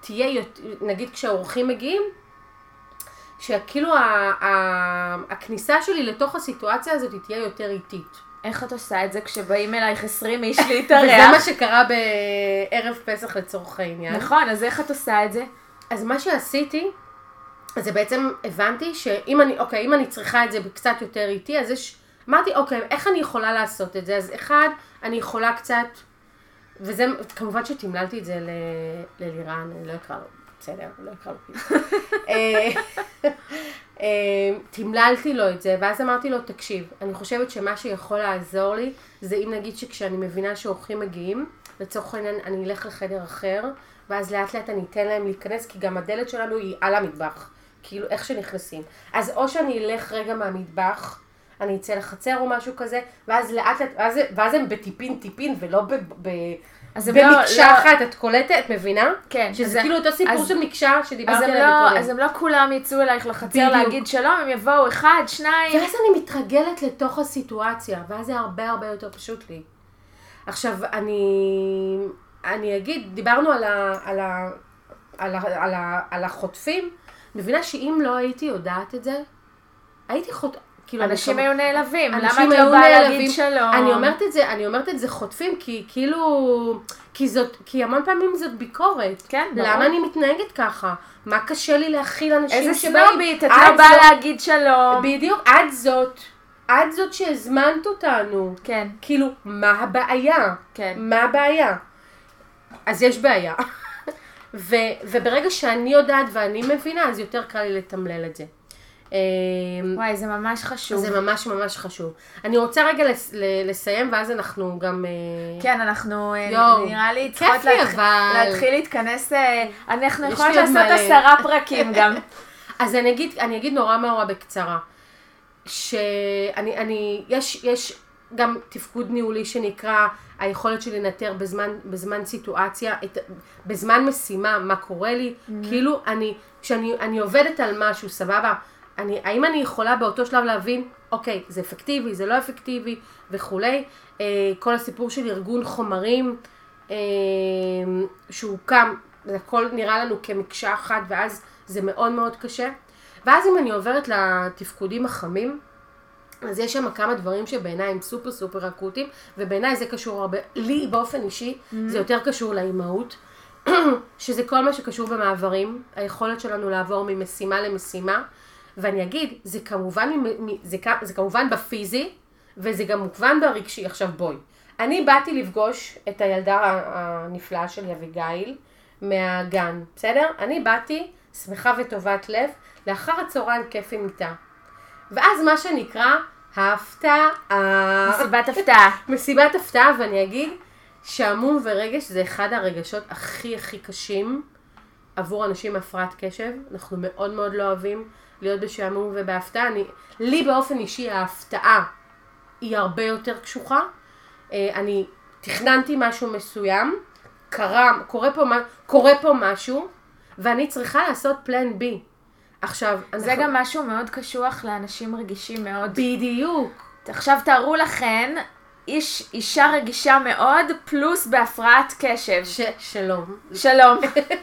תהיה, יותר- נגיד כשהאורחים מגיעים, שכאילו ה- ה- הכניסה שלי לתוך הסיטואציה הזאת תהיה יותר איטית. איך את עושה את זה כשבאים אלייך 20 איש וזה להתארח? מה שקרה בערב פסח לצורך העניין. נכון, אז איך את עושה את זה? אז מה שעשיתי, זה בעצם הבנתי שאם אני, אוקיי, אם אני צריכה את זה קצת יותר איטי, אז יש, אמרתי, אוקיי, איך אני יכולה לעשות את זה? אז אחד, אני יכולה קצת, וזה, כמובן שתמללתי את זה ללירן, אני לא אקרא לו, בסדר, לא אקרא לו פיס. אה, אה, תמללתי לו את זה, ואז אמרתי לו, תקשיב, אני חושבת שמה שיכול לעזור לי, זה אם נגיד שכשאני מבינה שאורחים מגיעים, לצורך העניין אני אלך לחדר אחר, ואז לאט לאט אני אתן להם להיכנס, כי גם הדלת שלנו היא על המטבח, כאילו איך שנכנסים. אז או שאני אלך רגע מהמטבח, אני אצא לחצר או משהו כזה, ואז לאט לאט, ואז, ואז הם בטיפין טיפין ולא ב... ב אז הם לא- במקשה לא- אחת, את קולטת, את מבינה? כן, שזה כאילו אותו סיפור אז- של מקשה שדיברתי עליו לא, קודם. אז הם לא כולם יצאו אלייך לחצר בדיוק. להגיד שלום, הם יבואו אחד, שניים. ואז אני מתרגלת לתוך הסיטואציה, ואז זה הרבה הרבה יותר פשוט לי. עכשיו, אני, אני אגיד, דיברנו על, ה, על, ה, על, ה, על, ה, על החוטפים, מבינה שאם לא הייתי יודעת את זה, הייתי חוט... כאילו, אנשים היו נעלבים, למה את לא באה. להגיד שלום? אני אומרת את זה, אני אומרת את זה חוטפים, כי כאילו, כי זאת, כי המון פעמים זאת ביקורת. כן, ברור. למה אני מתנהגת ככה? מה קשה לי להכיל אנשים איזה שבאים? סנובית, את לא באה להגיד שלום. בדיוק, את זאת, את זאת שהזמנת אותנו. כן, כאילו, מה הבעיה? כן. מה הבעיה? אז יש בעיה. ו, וברגע שאני יודעת ואני מבינה, אז יותר קל לי לתמלל את זה. אמ, וואי, זה ממש חשוב. זה ממש ממש חשוב. אני רוצה רגע לס, ל- לסיים, ואז אנחנו גם... אה, כן, אנחנו אה, יואו, נראה לי צריכות להתח- אבל- להתחיל להתכנס, אה, אנחנו יכולות לעשות. עשרה פרקים גם. אז אני אגיד, אני אגיד נורא נורא בקצרה, שאני, אני, יש, יש גם תפקוד ניהולי שנקרא היכולת שלי לנטר בזמן, בזמן סיטואציה, את, בזמן משימה, מה קורה לי, mm-hmm. כאילו אני, כשאני אני עובדת על משהו, סבבה, אני, האם אני יכולה באותו שלב להבין, אוקיי, זה אפקטיבי, זה לא אפקטיבי וכולי, אה, כל הסיפור של ארגון חומרים, אה, שהוקם, זה הכל נראה לנו כמקשה אחת, ואז זה מאוד מאוד קשה. ואז אם אני עוברת לתפקודים החמים, אז יש שם כמה דברים שבעיניי הם סופר סופר אקוטיים, ובעיניי זה קשור הרבה, לי באופן אישי, mm-hmm. זה יותר קשור לאימהות, שזה כל מה שקשור במעברים, היכולת שלנו לעבור ממשימה למשימה, ואני אגיד, זה כמובן, זה, זה כמובן בפיזי, וזה גם מוכוון ברגשי. עכשיו בואי, אני באתי לפגוש את הילדה הנפלאה שלי, אביגיל, מהגן, בסדר? אני באתי שמחה וטובת לב, לאחר הצהריים כיף עם איתה. ואז מה שנקרא, ההפתעה. מסיבת הפתעה. מסיבת הפתעה, ואני אגיד שעמום ורגש זה אחד הרגשות הכי הכי קשים עבור אנשים עם הפרעת קשב. אנחנו מאוד מאוד לא אוהבים להיות בשעמום ובהפתעה. אני, לי באופן אישי ההפתעה היא הרבה יותר קשוחה. אה, אני תכננתי משהו מסוים, קרה, קורה פה, קורה פה משהו, ואני צריכה לעשות פלן בי. עכשיו, זה אנחנו... גם משהו מאוד קשוח לאנשים רגישים מאוד. בדיוק. עכשיו תארו לכן, איש, אישה רגישה מאוד, פלוס בהפרעת קשב. ש... שלום. שלום.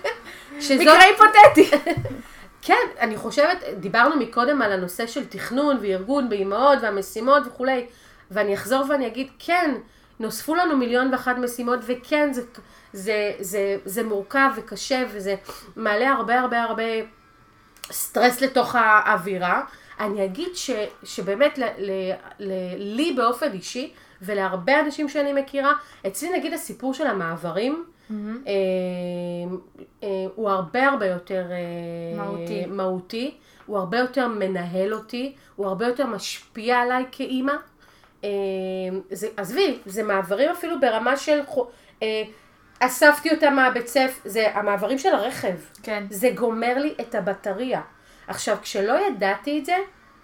שזאת... מקרה היפותטי. כן, אני חושבת, דיברנו מקודם על הנושא של תכנון וארגון באימהות והמשימות וכולי, ואני אחזור ואני אגיד, כן, נוספו לנו מיליון ואחת משימות, וכן, זה, זה, זה, זה מורכב וקשה, וזה מעלה הרבה הרבה הרבה סטרס לתוך האווירה. אני אגיד ש, שבאמת ל, ל, ל, לי באופן אישי, ולהרבה אנשים שאני מכירה, אצלי נגיד הסיפור של המעברים, mm-hmm. אה, אה, הוא הרבה הרבה יותר אה, מהותי. מהותי, הוא הרבה יותר מנהל אותי, הוא הרבה יותר משפיע עליי כאימא. אה, עזבי, זה מעברים אפילו ברמה של... אה, אספתי אותה מהבית ספר, זה המעברים של הרכב. כן. זה גומר לי את הבטריה. עכשיו, כשלא ידעתי את זה,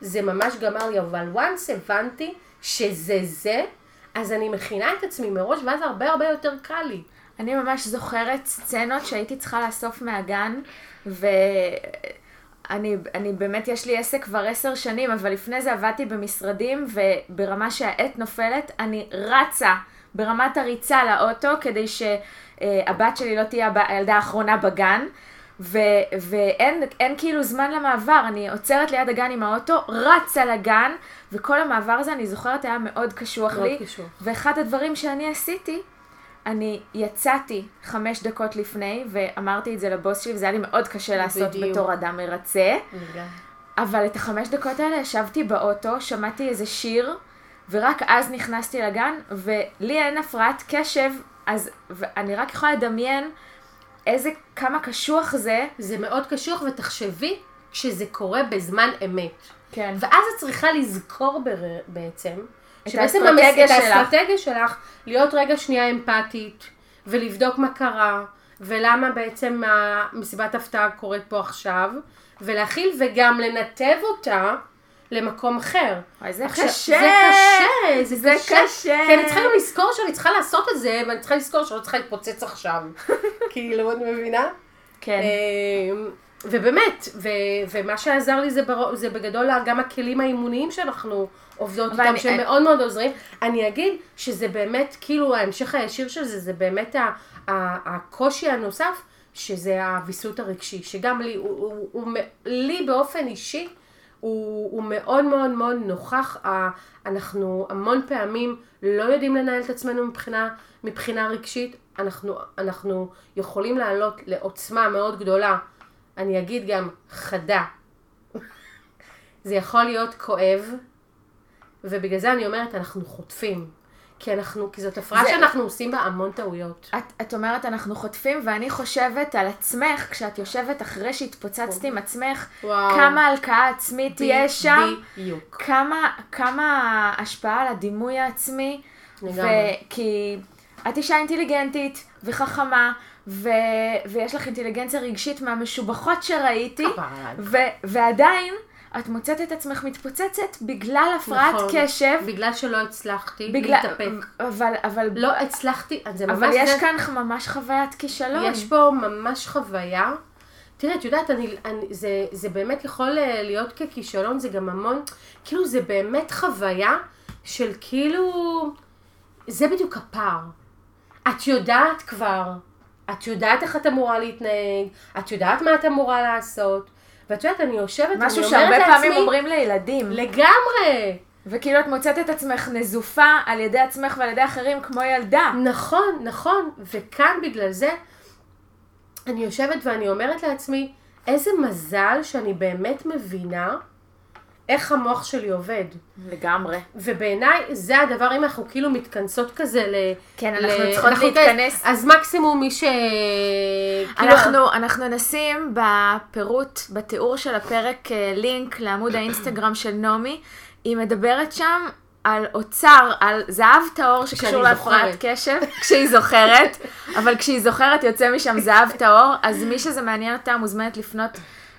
זה ממש גמר לי, אבל once הבנתי שזה זה, אז אני מכינה את עצמי מראש, ואז הרבה הרבה יותר קל לי. אני ממש זוכרת סצנות שהייתי צריכה לאסוף מהגן, ו... אני, אני באמת, יש לי עסק כבר עשר שנים, אבל לפני זה עבדתי במשרדים, וברמה שהעט נופלת, אני רצה ברמת הריצה לאוטו, כדי שהבת שלי לא תהיה הילדה האחרונה בגן. ו- ואין כאילו זמן למעבר, אני עוצרת ליד הגן עם האוטו, רצה לגן, וכל המעבר הזה, אני זוכרת, היה מאוד קשוח מאוד לי. קשוח. ואחד הדברים שאני עשיתי, אני יצאתי חמש דקות לפני, ואמרתי את זה לבוס שלי, וזה היה לי מאוד קשה לעשות בדיוק. בתור אדם מרצה. אבל את החמש דקות האלה ישבתי באוטו, שמעתי איזה שיר, ורק אז נכנסתי לגן, ולי אין הפרעת קשב, אז אני רק יכולה לדמיין איזה, כמה קשוח זה. זה מאוד קשוח, ותחשבי שזה קורה בזמן אמת. כן. ואז את צריכה לזכור בר... בעצם, את האסטרטגיה שלך. האסטרטגיה שלך, להיות רגע שנייה אמפתית, ולבדוק מה קרה, ולמה בעצם מסיבת הפתעה קורית פה עכשיו, ולהכיל וגם לנתב אותה למקום אחר. וואי, זה עכשיו, קשה. זה קשה, זה, זה קשה. קשה. כי אני צריכה גם לזכור שאני צריכה לעשות את זה, ואני צריכה לזכור שאני לא צריכה להתפוצץ עכשיו. כאילו, את מבינה? כן. אמ, ובאמת, ו- ומה שעזר לי זה, בר- זה בגדול גם הכלים האימוניים שאנחנו עובדות איתם, אני- שהם אני- מאוד מאוד עוזרים. אני אגיד שזה באמת, כאילו ההמשך הישיר של זה, זה באמת ה- ה- הקושי הנוסף, שזה הוויסות הרגשי, שגם לי, הוא, הוא, הוא, הוא, לי באופן אישי, הוא, הוא מאוד מאוד מאוד נוכח, אנחנו המון פעמים לא יודעים לנהל את עצמנו מבחינה, מבחינה רגשית, אנחנו, אנחנו יכולים לעלות לעוצמה מאוד גדולה, אני אגיד גם חדה. זה יכול להיות כואב, ובגלל זה אני אומרת, אנחנו חוטפים. כי אנחנו, כי זאת הפרעה זה- שאנחנו עושים בה המון טעויות. את, את אומרת אנחנו חוטפים, ואני חושבת על עצמך, כשאת יושבת אחרי שהתפוצצת עם עצמך, וואו. כמה הלקאה עצמית יש שם, בדיוק. כמה, כמה השפעה על הדימוי העצמי, לגמרי. כי את אישה אינטליגנטית וחכמה, ו, ויש לך אינטליגנציה רגשית מהמשובחות שראיתי. ו, ועדיין את מוצאת את עצמך מתפוצצת בגלל הפרעת נכון. קשב, בגלל שלא הצלחתי בגלל, להתאפק. אבל, אבל, לא הצלחתי, זה ממש... אבל יש זה- כאן ממש חוויית כישלון. יש פה ממש חוויה. תראה, את יודעת, אני, אני, זה, זה באמת יכול אה, להיות ככישלון, זה גם המון, כאילו זה באמת חוויה של כאילו, זה בדיוק הפער. את יודעת כבר, את יודעת איך את אמורה להתנהג, את יודעת מה את אמורה לעשות, ואת יודעת, אני יושבת ואני אומרת משהו לעצמי, שהרבה פעמים אומרים לילדים. לגמרי. וכאילו את מוצאת את עצמך נזופה על ידי עצמך ועל ידי אחרים כמו ילדה. נכון, נכון, וכאן בגלל זה אני יושבת ואני אומרת לעצמי, איזה מזל שאני באמת מבינה איך המוח שלי עובד. לגמרי. ובעיניי זה הדבר, אם אנחנו כאילו מתכנסות כזה ל... כן, ל- אנחנו צריכות אנחנו להתכנס. כזה- אז מקסימום מי ש... כאילו- אנחנו, אנחנו נשים בפירוט, בתיאור של הפרק, אה, לינק לעמוד האינסטגרם של נעמי. היא מדברת שם על אוצר, על זהב טהור שקשור להפרעת. קשב, כשהיא זוכרת, אבל כשהיא זוכרת יוצא משם זהב טהור, אז מי שזה מעניין אותה מוזמנת לפנות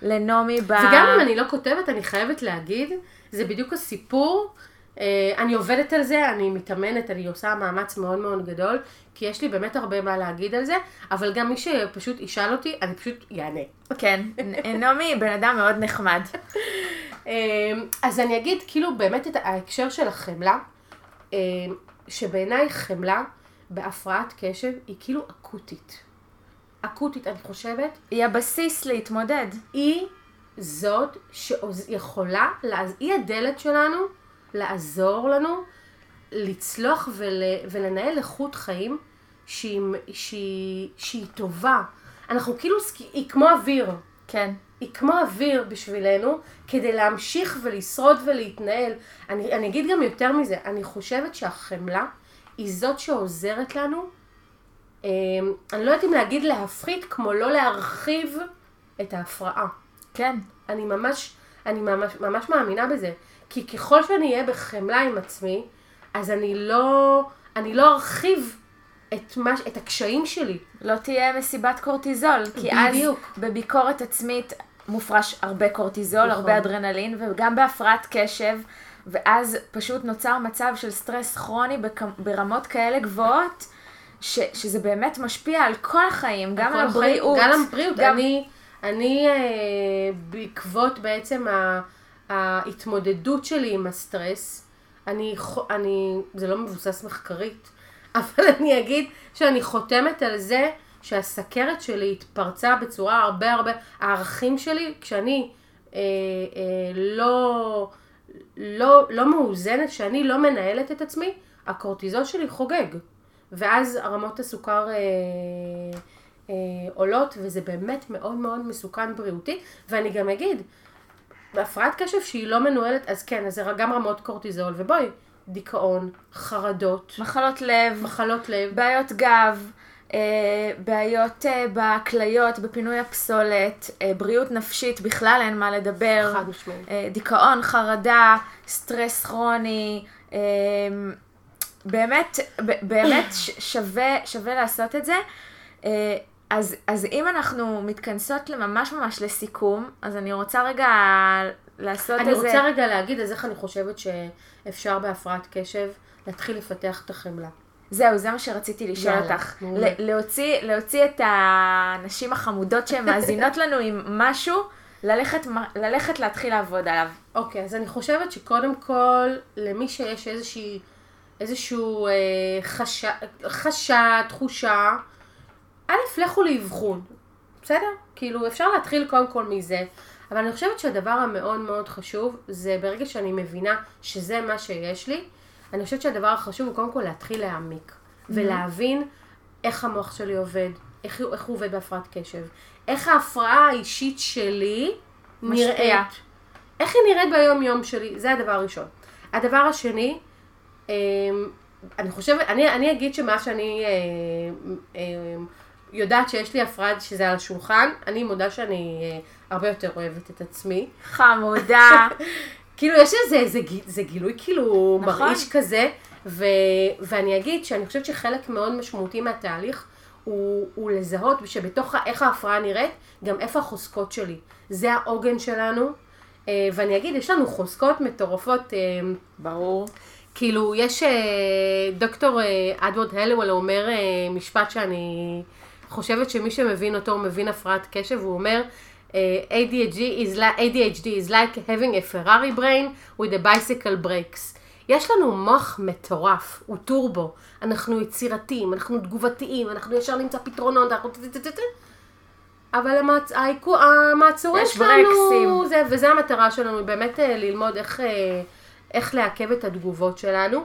לנעמי ב... וגם אם אני לא כותבת, אני חייבת להגיד, זה בדיוק הסיפור. אה, אני עובדת על זה, אני מתאמנת, אני עושה מאמץ מאוד מאוד גדול, כי יש לי באמת הרבה מה להגיד על זה, אבל גם מי שפשוט ישאל אותי, אני פשוט אענה. כן, נ- נעמי בן אדם מאוד נחמד. אה, אז אני אגיד כאילו באמת את ההקשר של החמלה, אה, שבעיניי חמלה בהפרעת קשב היא כאילו אקוטית. אקוטית, אני חושבת, היא הבסיס להתמודד. היא זאת שיכולה, היא הדלת שלנו לעזור לנו לצלוח ול, ולנהל איכות חיים שהיא, שהיא, שהיא טובה. אנחנו כאילו, היא כמו אוויר. כן. היא כמו אוויר בשבילנו, כדי להמשיך ולשרוד ולהתנהל. אני, אני אגיד גם יותר מזה, אני חושבת שהחמלה היא זאת שעוזרת לנו, אני לא יודעת אם להגיד להפחית, כמו לא להרחיב את ההפרעה. כן. אני ממש, אני ממש, ממש מאמינה בזה. כי ככל שאני אהיה בחמלה עם עצמי, אז אני לא, אני לא ארחיב את, מה, את הקשיים שלי. לא תהיה מסיבת קורטיזול, כי בדיוק. אז בביקורת עצמית מופרש הרבה קורטיזול, נכון. הרבה אדרנלין, וגם בהפרעת קשב, ואז פשוט נוצר מצב של סטרס כרוני. ברמות כאלה גבוהות, ש... שזה באמת משפיע על כל החיים, גם על הבריאות. גם על הבריאות. גם- אני, אני אה, בעקבות בעצם ה, ההתמודדות שלי עם הסטרס, אני, אני, זה לא מבוסס מחקרית, אבל אני אגיד שאני חותמת על זה שהסכרת שלי התפרצה בצורה הרבה הרבה, הערכים שלי, כשאני אה, אה, לא, לא, לא מאוזנת, כשאני לא מנהלת את עצמי, הקורטיזול שלי חוגג. ואז רמות הסוכר אה, אה, עולות, וזה באמת מאוד מאוד מסוכן בריאותי. ואני גם אגיד, בהפרעת קשב שהיא לא מנוהלת, אז כן, אז זה גם רמות קורטיזול, ובואי, דיכאון, חרדות, מחלות לב, מחלות לב. בעיות גב, אה, בעיות אה, בכליות, בפינוי הפסולת, אה, בריאות נפשית, בכלל אין מה לדבר. חד משמעית. אה, דיכאון, חרדה, סטרס כרוני, אה, באמת, באמת ש- שווה, שווה לעשות את זה. אה, אז, אז אם אנחנו מתכנסות לממש ממש לסיכום, אז אני רוצה רגע לעשות אני איזה... רוצה רגע להגיד אז איך אני חושבת שאפשר בהפרעת קשב להתחיל לפתח את החמלה. זהו, זה מה שרציתי לשאול יאללה, אותך. להוציא, להוציא את הנשים החמודות שהן מאזינות לנו עם משהו, ללכת, ללכת להתחיל לעבוד עליו. אוקיי, אז אני חושבת שקודם כל, למי שיש איזושהי, איזשהו אה, חשד, חשד, תחושה, א', לכו לאבחון, בסדר? כאילו, אפשר להתחיל קודם כל מזה, אבל אני חושבת שהדבר המאוד מאוד חשוב, זה ברגע שאני מבינה שזה מה שיש לי, אני חושבת שהדבר החשוב הוא קודם כל להתחיל להעמיק, ולהבין איך המוח שלי עובד, איך, איך הוא עובד בהפרעת קשב, איך ההפרעה האישית שלי. נראית. איך היא נראית ביום יום שלי, זה הדבר הראשון. הדבר השני, אני חושבת, אני, אני אגיד שמאז שאני אה, אה, יודעת שיש לי הפרעה שזה על השולחן, אני מודה שאני אה, הרבה יותר אוהבת את עצמי. חמודה. כאילו יש איזה, זה, זה גילוי כאילו נכון. מרעיש כזה, ו, ואני אגיד שאני חושבת שחלק מאוד משמעותי מהתהליך הוא, הוא לזהות שבתוך איך ההפרעה נראית, גם איפה החוזקות שלי. זה העוגן שלנו, ואני אגיד, יש לנו חוזקות מטורפות. אה, ברור. כאילו, יש אה, דוקטור אה, אדוורד הלוול אומר אה, משפט שאני חושבת שמי שמבין אותו מבין הפרעת קשב, הוא אומר, ADHD is, li- ADHD is like having a Ferrari brain with a bicycle brakes. יש לנו מוח מטורף, הוא טורבו, אנחנו יצירתיים, אנחנו תגובתיים, אנחנו ישר נמצא פתרונות, אנחנו... אבל המעצ... המעצורים יש שלנו, ברקסים. זה, וזה המטרה שלנו, באמת ללמוד איך, איך לעכב את התגובות שלנו.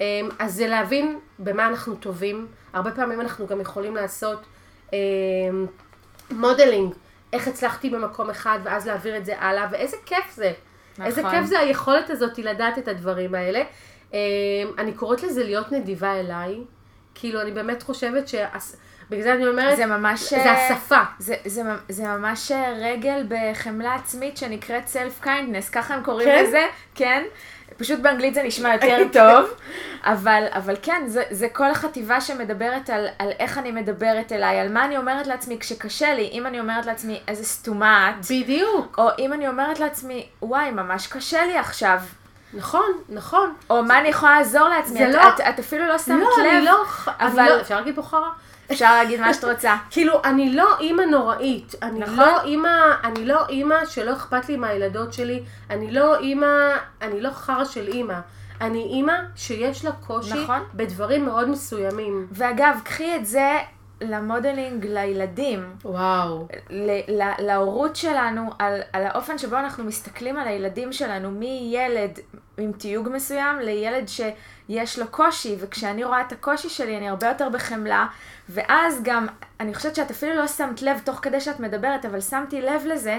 אה, אז זה להבין במה אנחנו טובים. הרבה פעמים אנחנו גם יכולים לעשות modeling, איך הצלחתי במקום אחד ואז להעביר את זה הלאה, ואיזה כיף זה. נכון. איזה כיף זה היכולת הזאת לדעת את הדברים האלה. אה, אני קוראת לזה להיות נדיבה אליי. כאילו, אני באמת חושבת ש... בגלל זה אני אומרת, זה ממש... זה השפה. זה, זה, זה ממש רגל בחמלה עצמית שנקראת self kindness, ככה הם קוראים כן? לזה, כן? פשוט באנגלית זה נשמע יותר טוב, אבל, אבל כן, זה, זה כל החטיבה שמדברת על, על איך אני מדברת אליי, על מה אני אומרת לעצמי כשקשה לי, אם אני אומרת לעצמי איזה סתומה את, בדיוק. או אם אני אומרת לעצמי, וואי, ממש קשה לי עכשיו, נכון, נכון. או מה אני יכולה לעזור לעצמי, זה את, לא- את, את אפילו לא שמת לא, לב, אני לא... אבל- אבל... לא, אפשר להגיד פה חרא? אפשר להגיד מה שאת רוצה. כאילו, אני לא אימא נוראית. אני נכון. לא אימא, אני לא אימא שלא אכפת לי מהילדות שלי. אני לא אימא, אני לא חרא של אימא. אני אימא שיש לה קושי נכון. בדברים מאוד מסוימים. ואגב, קחי את זה למודלינג לילדים. וואו. ל- ל- להורות שלנו על, על האופן שבו אנחנו מסתכלים על הילדים שלנו, מילד עם תיוג מסוים לילד שיש לו קושי, וכשאני רואה את הקושי שלי אני הרבה יותר בחמלה, ואז גם, אני חושבת שאת אפילו לא שמת לב תוך כדי שאת מדברת, אבל שמתי לב לזה,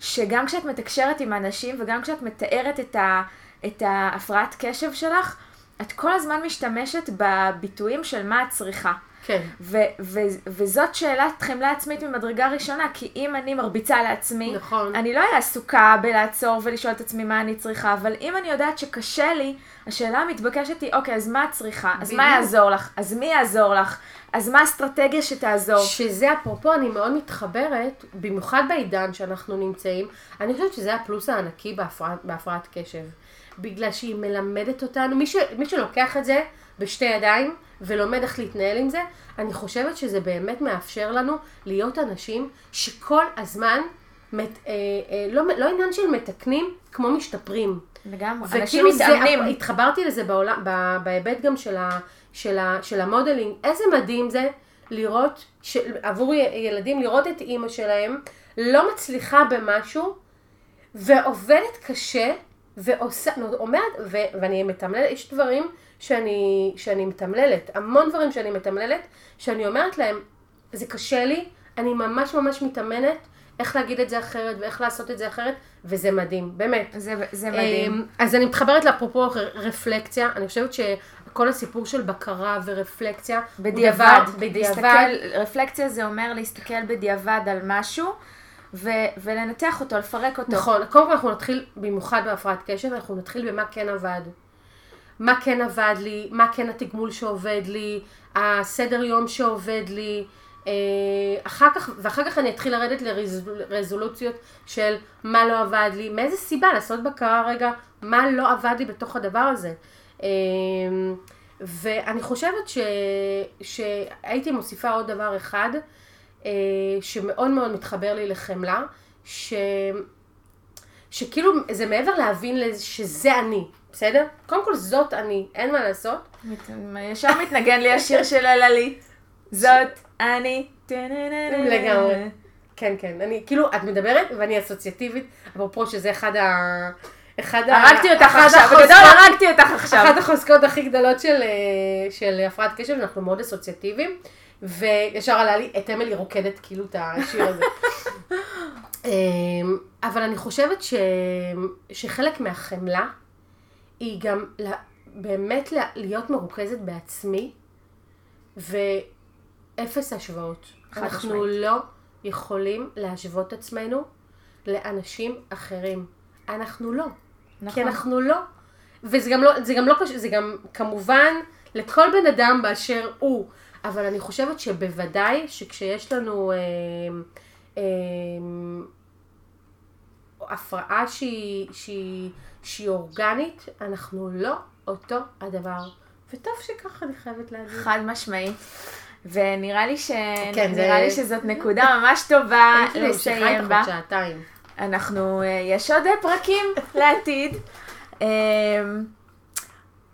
שגם כשאת מתקשרת עם אנשים וגם כשאת מתארת את, ה, את ההפרעת קשב שלך, את כל הזמן משתמשת בביטויים של מה את צריכה. כן. ו- ו- וזאת שאלת חמלה עצמית ממדרגה ראשונה, כי אם אני מרביצה לעצמי, נכון. אני לא אהיה עסוקה בלעצור ולשאול את עצמי מה אני צריכה, אבל אם אני יודעת שקשה לי, השאלה המתבקשת היא, אוקיי, אז מה את צריכה? אז מה בדיוק. יעזור לך? אז מי יעזור לך? אז מה האסטרטגיה שתעזור? שזה אפרופו, אני מאוד מתחברת, במיוחד בעידן שאנחנו נמצאים, אני חושבת שזה הפלוס הענקי בהפרעת, בהפרעת קשב. בגלל שהיא מלמדת אותנו, מי, ש, מי שלוקח את זה בשתי ידיים ולומד איך להתנהל עם זה, אני חושבת שזה באמת מאפשר לנו להיות אנשים שכל הזמן, מת, אה, אה, לא, לא עניין של מתקנים, כמו משתפרים. לגמרי, אנשים מתאמנים. התחברתי לזה בעולם, ב- בהיבט גם של, ה, של, ה, של המודלינג, איזה מדהים זה לראות, ש, עבור ילדים, לראות את אימא שלהם לא מצליחה במשהו, ועובדת קשה, ועושה, אומרת, ו, ואני מתמללת, יש דברים שאני, שאני מתמללת, המון דברים שאני מתמללת, שאני אומרת להם, זה קשה לי, אני ממש ממש מתאמנת איך להגיד את זה אחרת ואיך לעשות את זה אחרת, וזה מדהים, באמת. זה, זה מדהים. אמ, אז אני מתחברת לאפרופו רפלקציה, אני חושבת שכל הסיפור של בקרה ורפלקציה, בדיעבד, דבר- בדיעבד, להסתכל, רפלקציה זה אומר להסתכל בדיעבד על משהו ו- ולנתח אותו, לפרק אותו. נכון, קודם כל אנחנו נתחיל, במיוחד בהפרעת קשב, אנחנו נתחיל במה כן עבד. מה כן עבד לי, מה כן התגמול שעובד לי, הסדר יום שעובד לי, אה, אחר כך, ואחר כך אני אתחיל לרדת לרזולוציות של מה לא עבד לי, מאיזה סיבה לעשות בקרה רגע, מה לא עבד לי בתוך הדבר הזה. אה, ואני חושבת ש, שהייתי מוסיפה עוד דבר אחד, אה, שמאוד מאוד מתחבר לי לחמלה, ש... שכאילו זה מעבר להבין שזה אני, בסדר? קודם כל זאת אני, אין מה לעשות. ישר מתנגן לי השיר של אלעלי. זאת אני. לגמרי. כן, כן, אני, כאילו, את מדברת ואני אסוציאטיבית, אפרופו שזה אחד ה... אחד ה... הרגתי אותך עכשיו, בגדול הרגתי אותך עכשיו. אחת החוזקות הכי גדולות של, אה, של הפרעת קשב, אנחנו מאוד אסוציאטיביים, וישר עלה לי את אמילי רוקדת כאילו את השיר הזה. אמ, אבל אני חושבת ש, שחלק מהחמלה היא גם לה, באמת לה, להיות מרוכזת בעצמי, ואפס השוואות. אנחנו משמעית. לא יכולים להשוות עצמנו לאנשים אחרים. אנחנו לא. כי נכון. אנחנו לא. וזה גם לא, זה גם לא קשור, זה גם כמובן לכל בן אדם באשר הוא. אבל אני חושבת שבוודאי שכשיש לנו אה, אה, הפרעה שהיא, שהיא, שהיא אורגנית, אנחנו לא אותו הדבר. וטוב שככה אני חייבת להגיד. חד משמעית. ונראה לי, ש... כן, זה- לי שזאת נקודה ממש טובה ממשיכה לסיים בה. אנחנו, אה, יש עוד אה, פרקים לעתיד.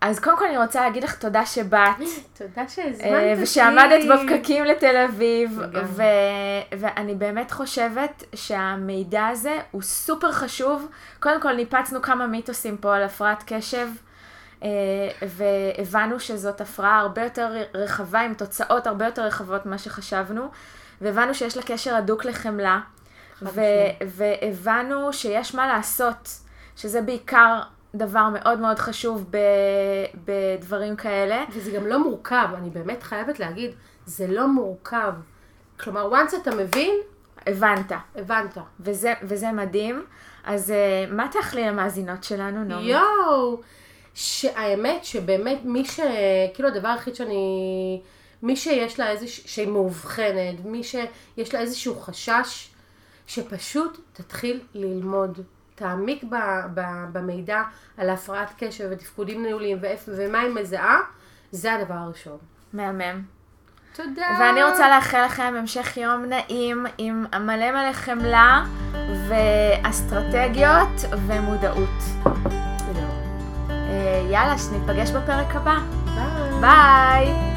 אז קודם כל אני רוצה להגיד לך תודה שבאת. תודה שהזמנת אה, אותי. ושעמדת בפקקים לתל אביב. ו- ואני באמת חושבת שהמידע הזה הוא סופר חשוב. קודם כל ניפצנו כמה מיתוסים פה על הפרעת קשב, אה, והבנו שזאת הפרעה הרבה יותר רחבה, עם תוצאות הרבה יותר רחבות ממה שחשבנו, והבנו שיש לה קשר הדוק לחמלה. והבנו שיש מה לעשות. שזה בעיקר דבר מאוד מאוד חשוב ב, בדברים כאלה. וזה גם לא מורכב, אני באמת חייבת להגיד, זה לא מורכב. כלומר, once אתה מבין, הבנת. הבנת. וזה, וזה מדהים. אז אה, מה תאכלי למאזינות שלנו, נעמי? יואו! שהאמת שבאמת מי ש... כאילו הדבר היחיד שאני... מי שיש לה איזה... שהיא מאובחנת, מי שיש לה איזשהו חשש, שפשוט תתחיל ללמוד. תעמיק ב, ב, במידע על הפרעת קשב ותפקודים ניהוליים ומה היא מזהה, זה הדבר הראשון. מהמם. תודה. ואני רוצה לאחל לכם המשך יום נעים עם מלא מלא חמלה ואסטרטגיות ומודעות. זהו. אה, יאללה, שניפגש בפרק הבא. ביי. ביי!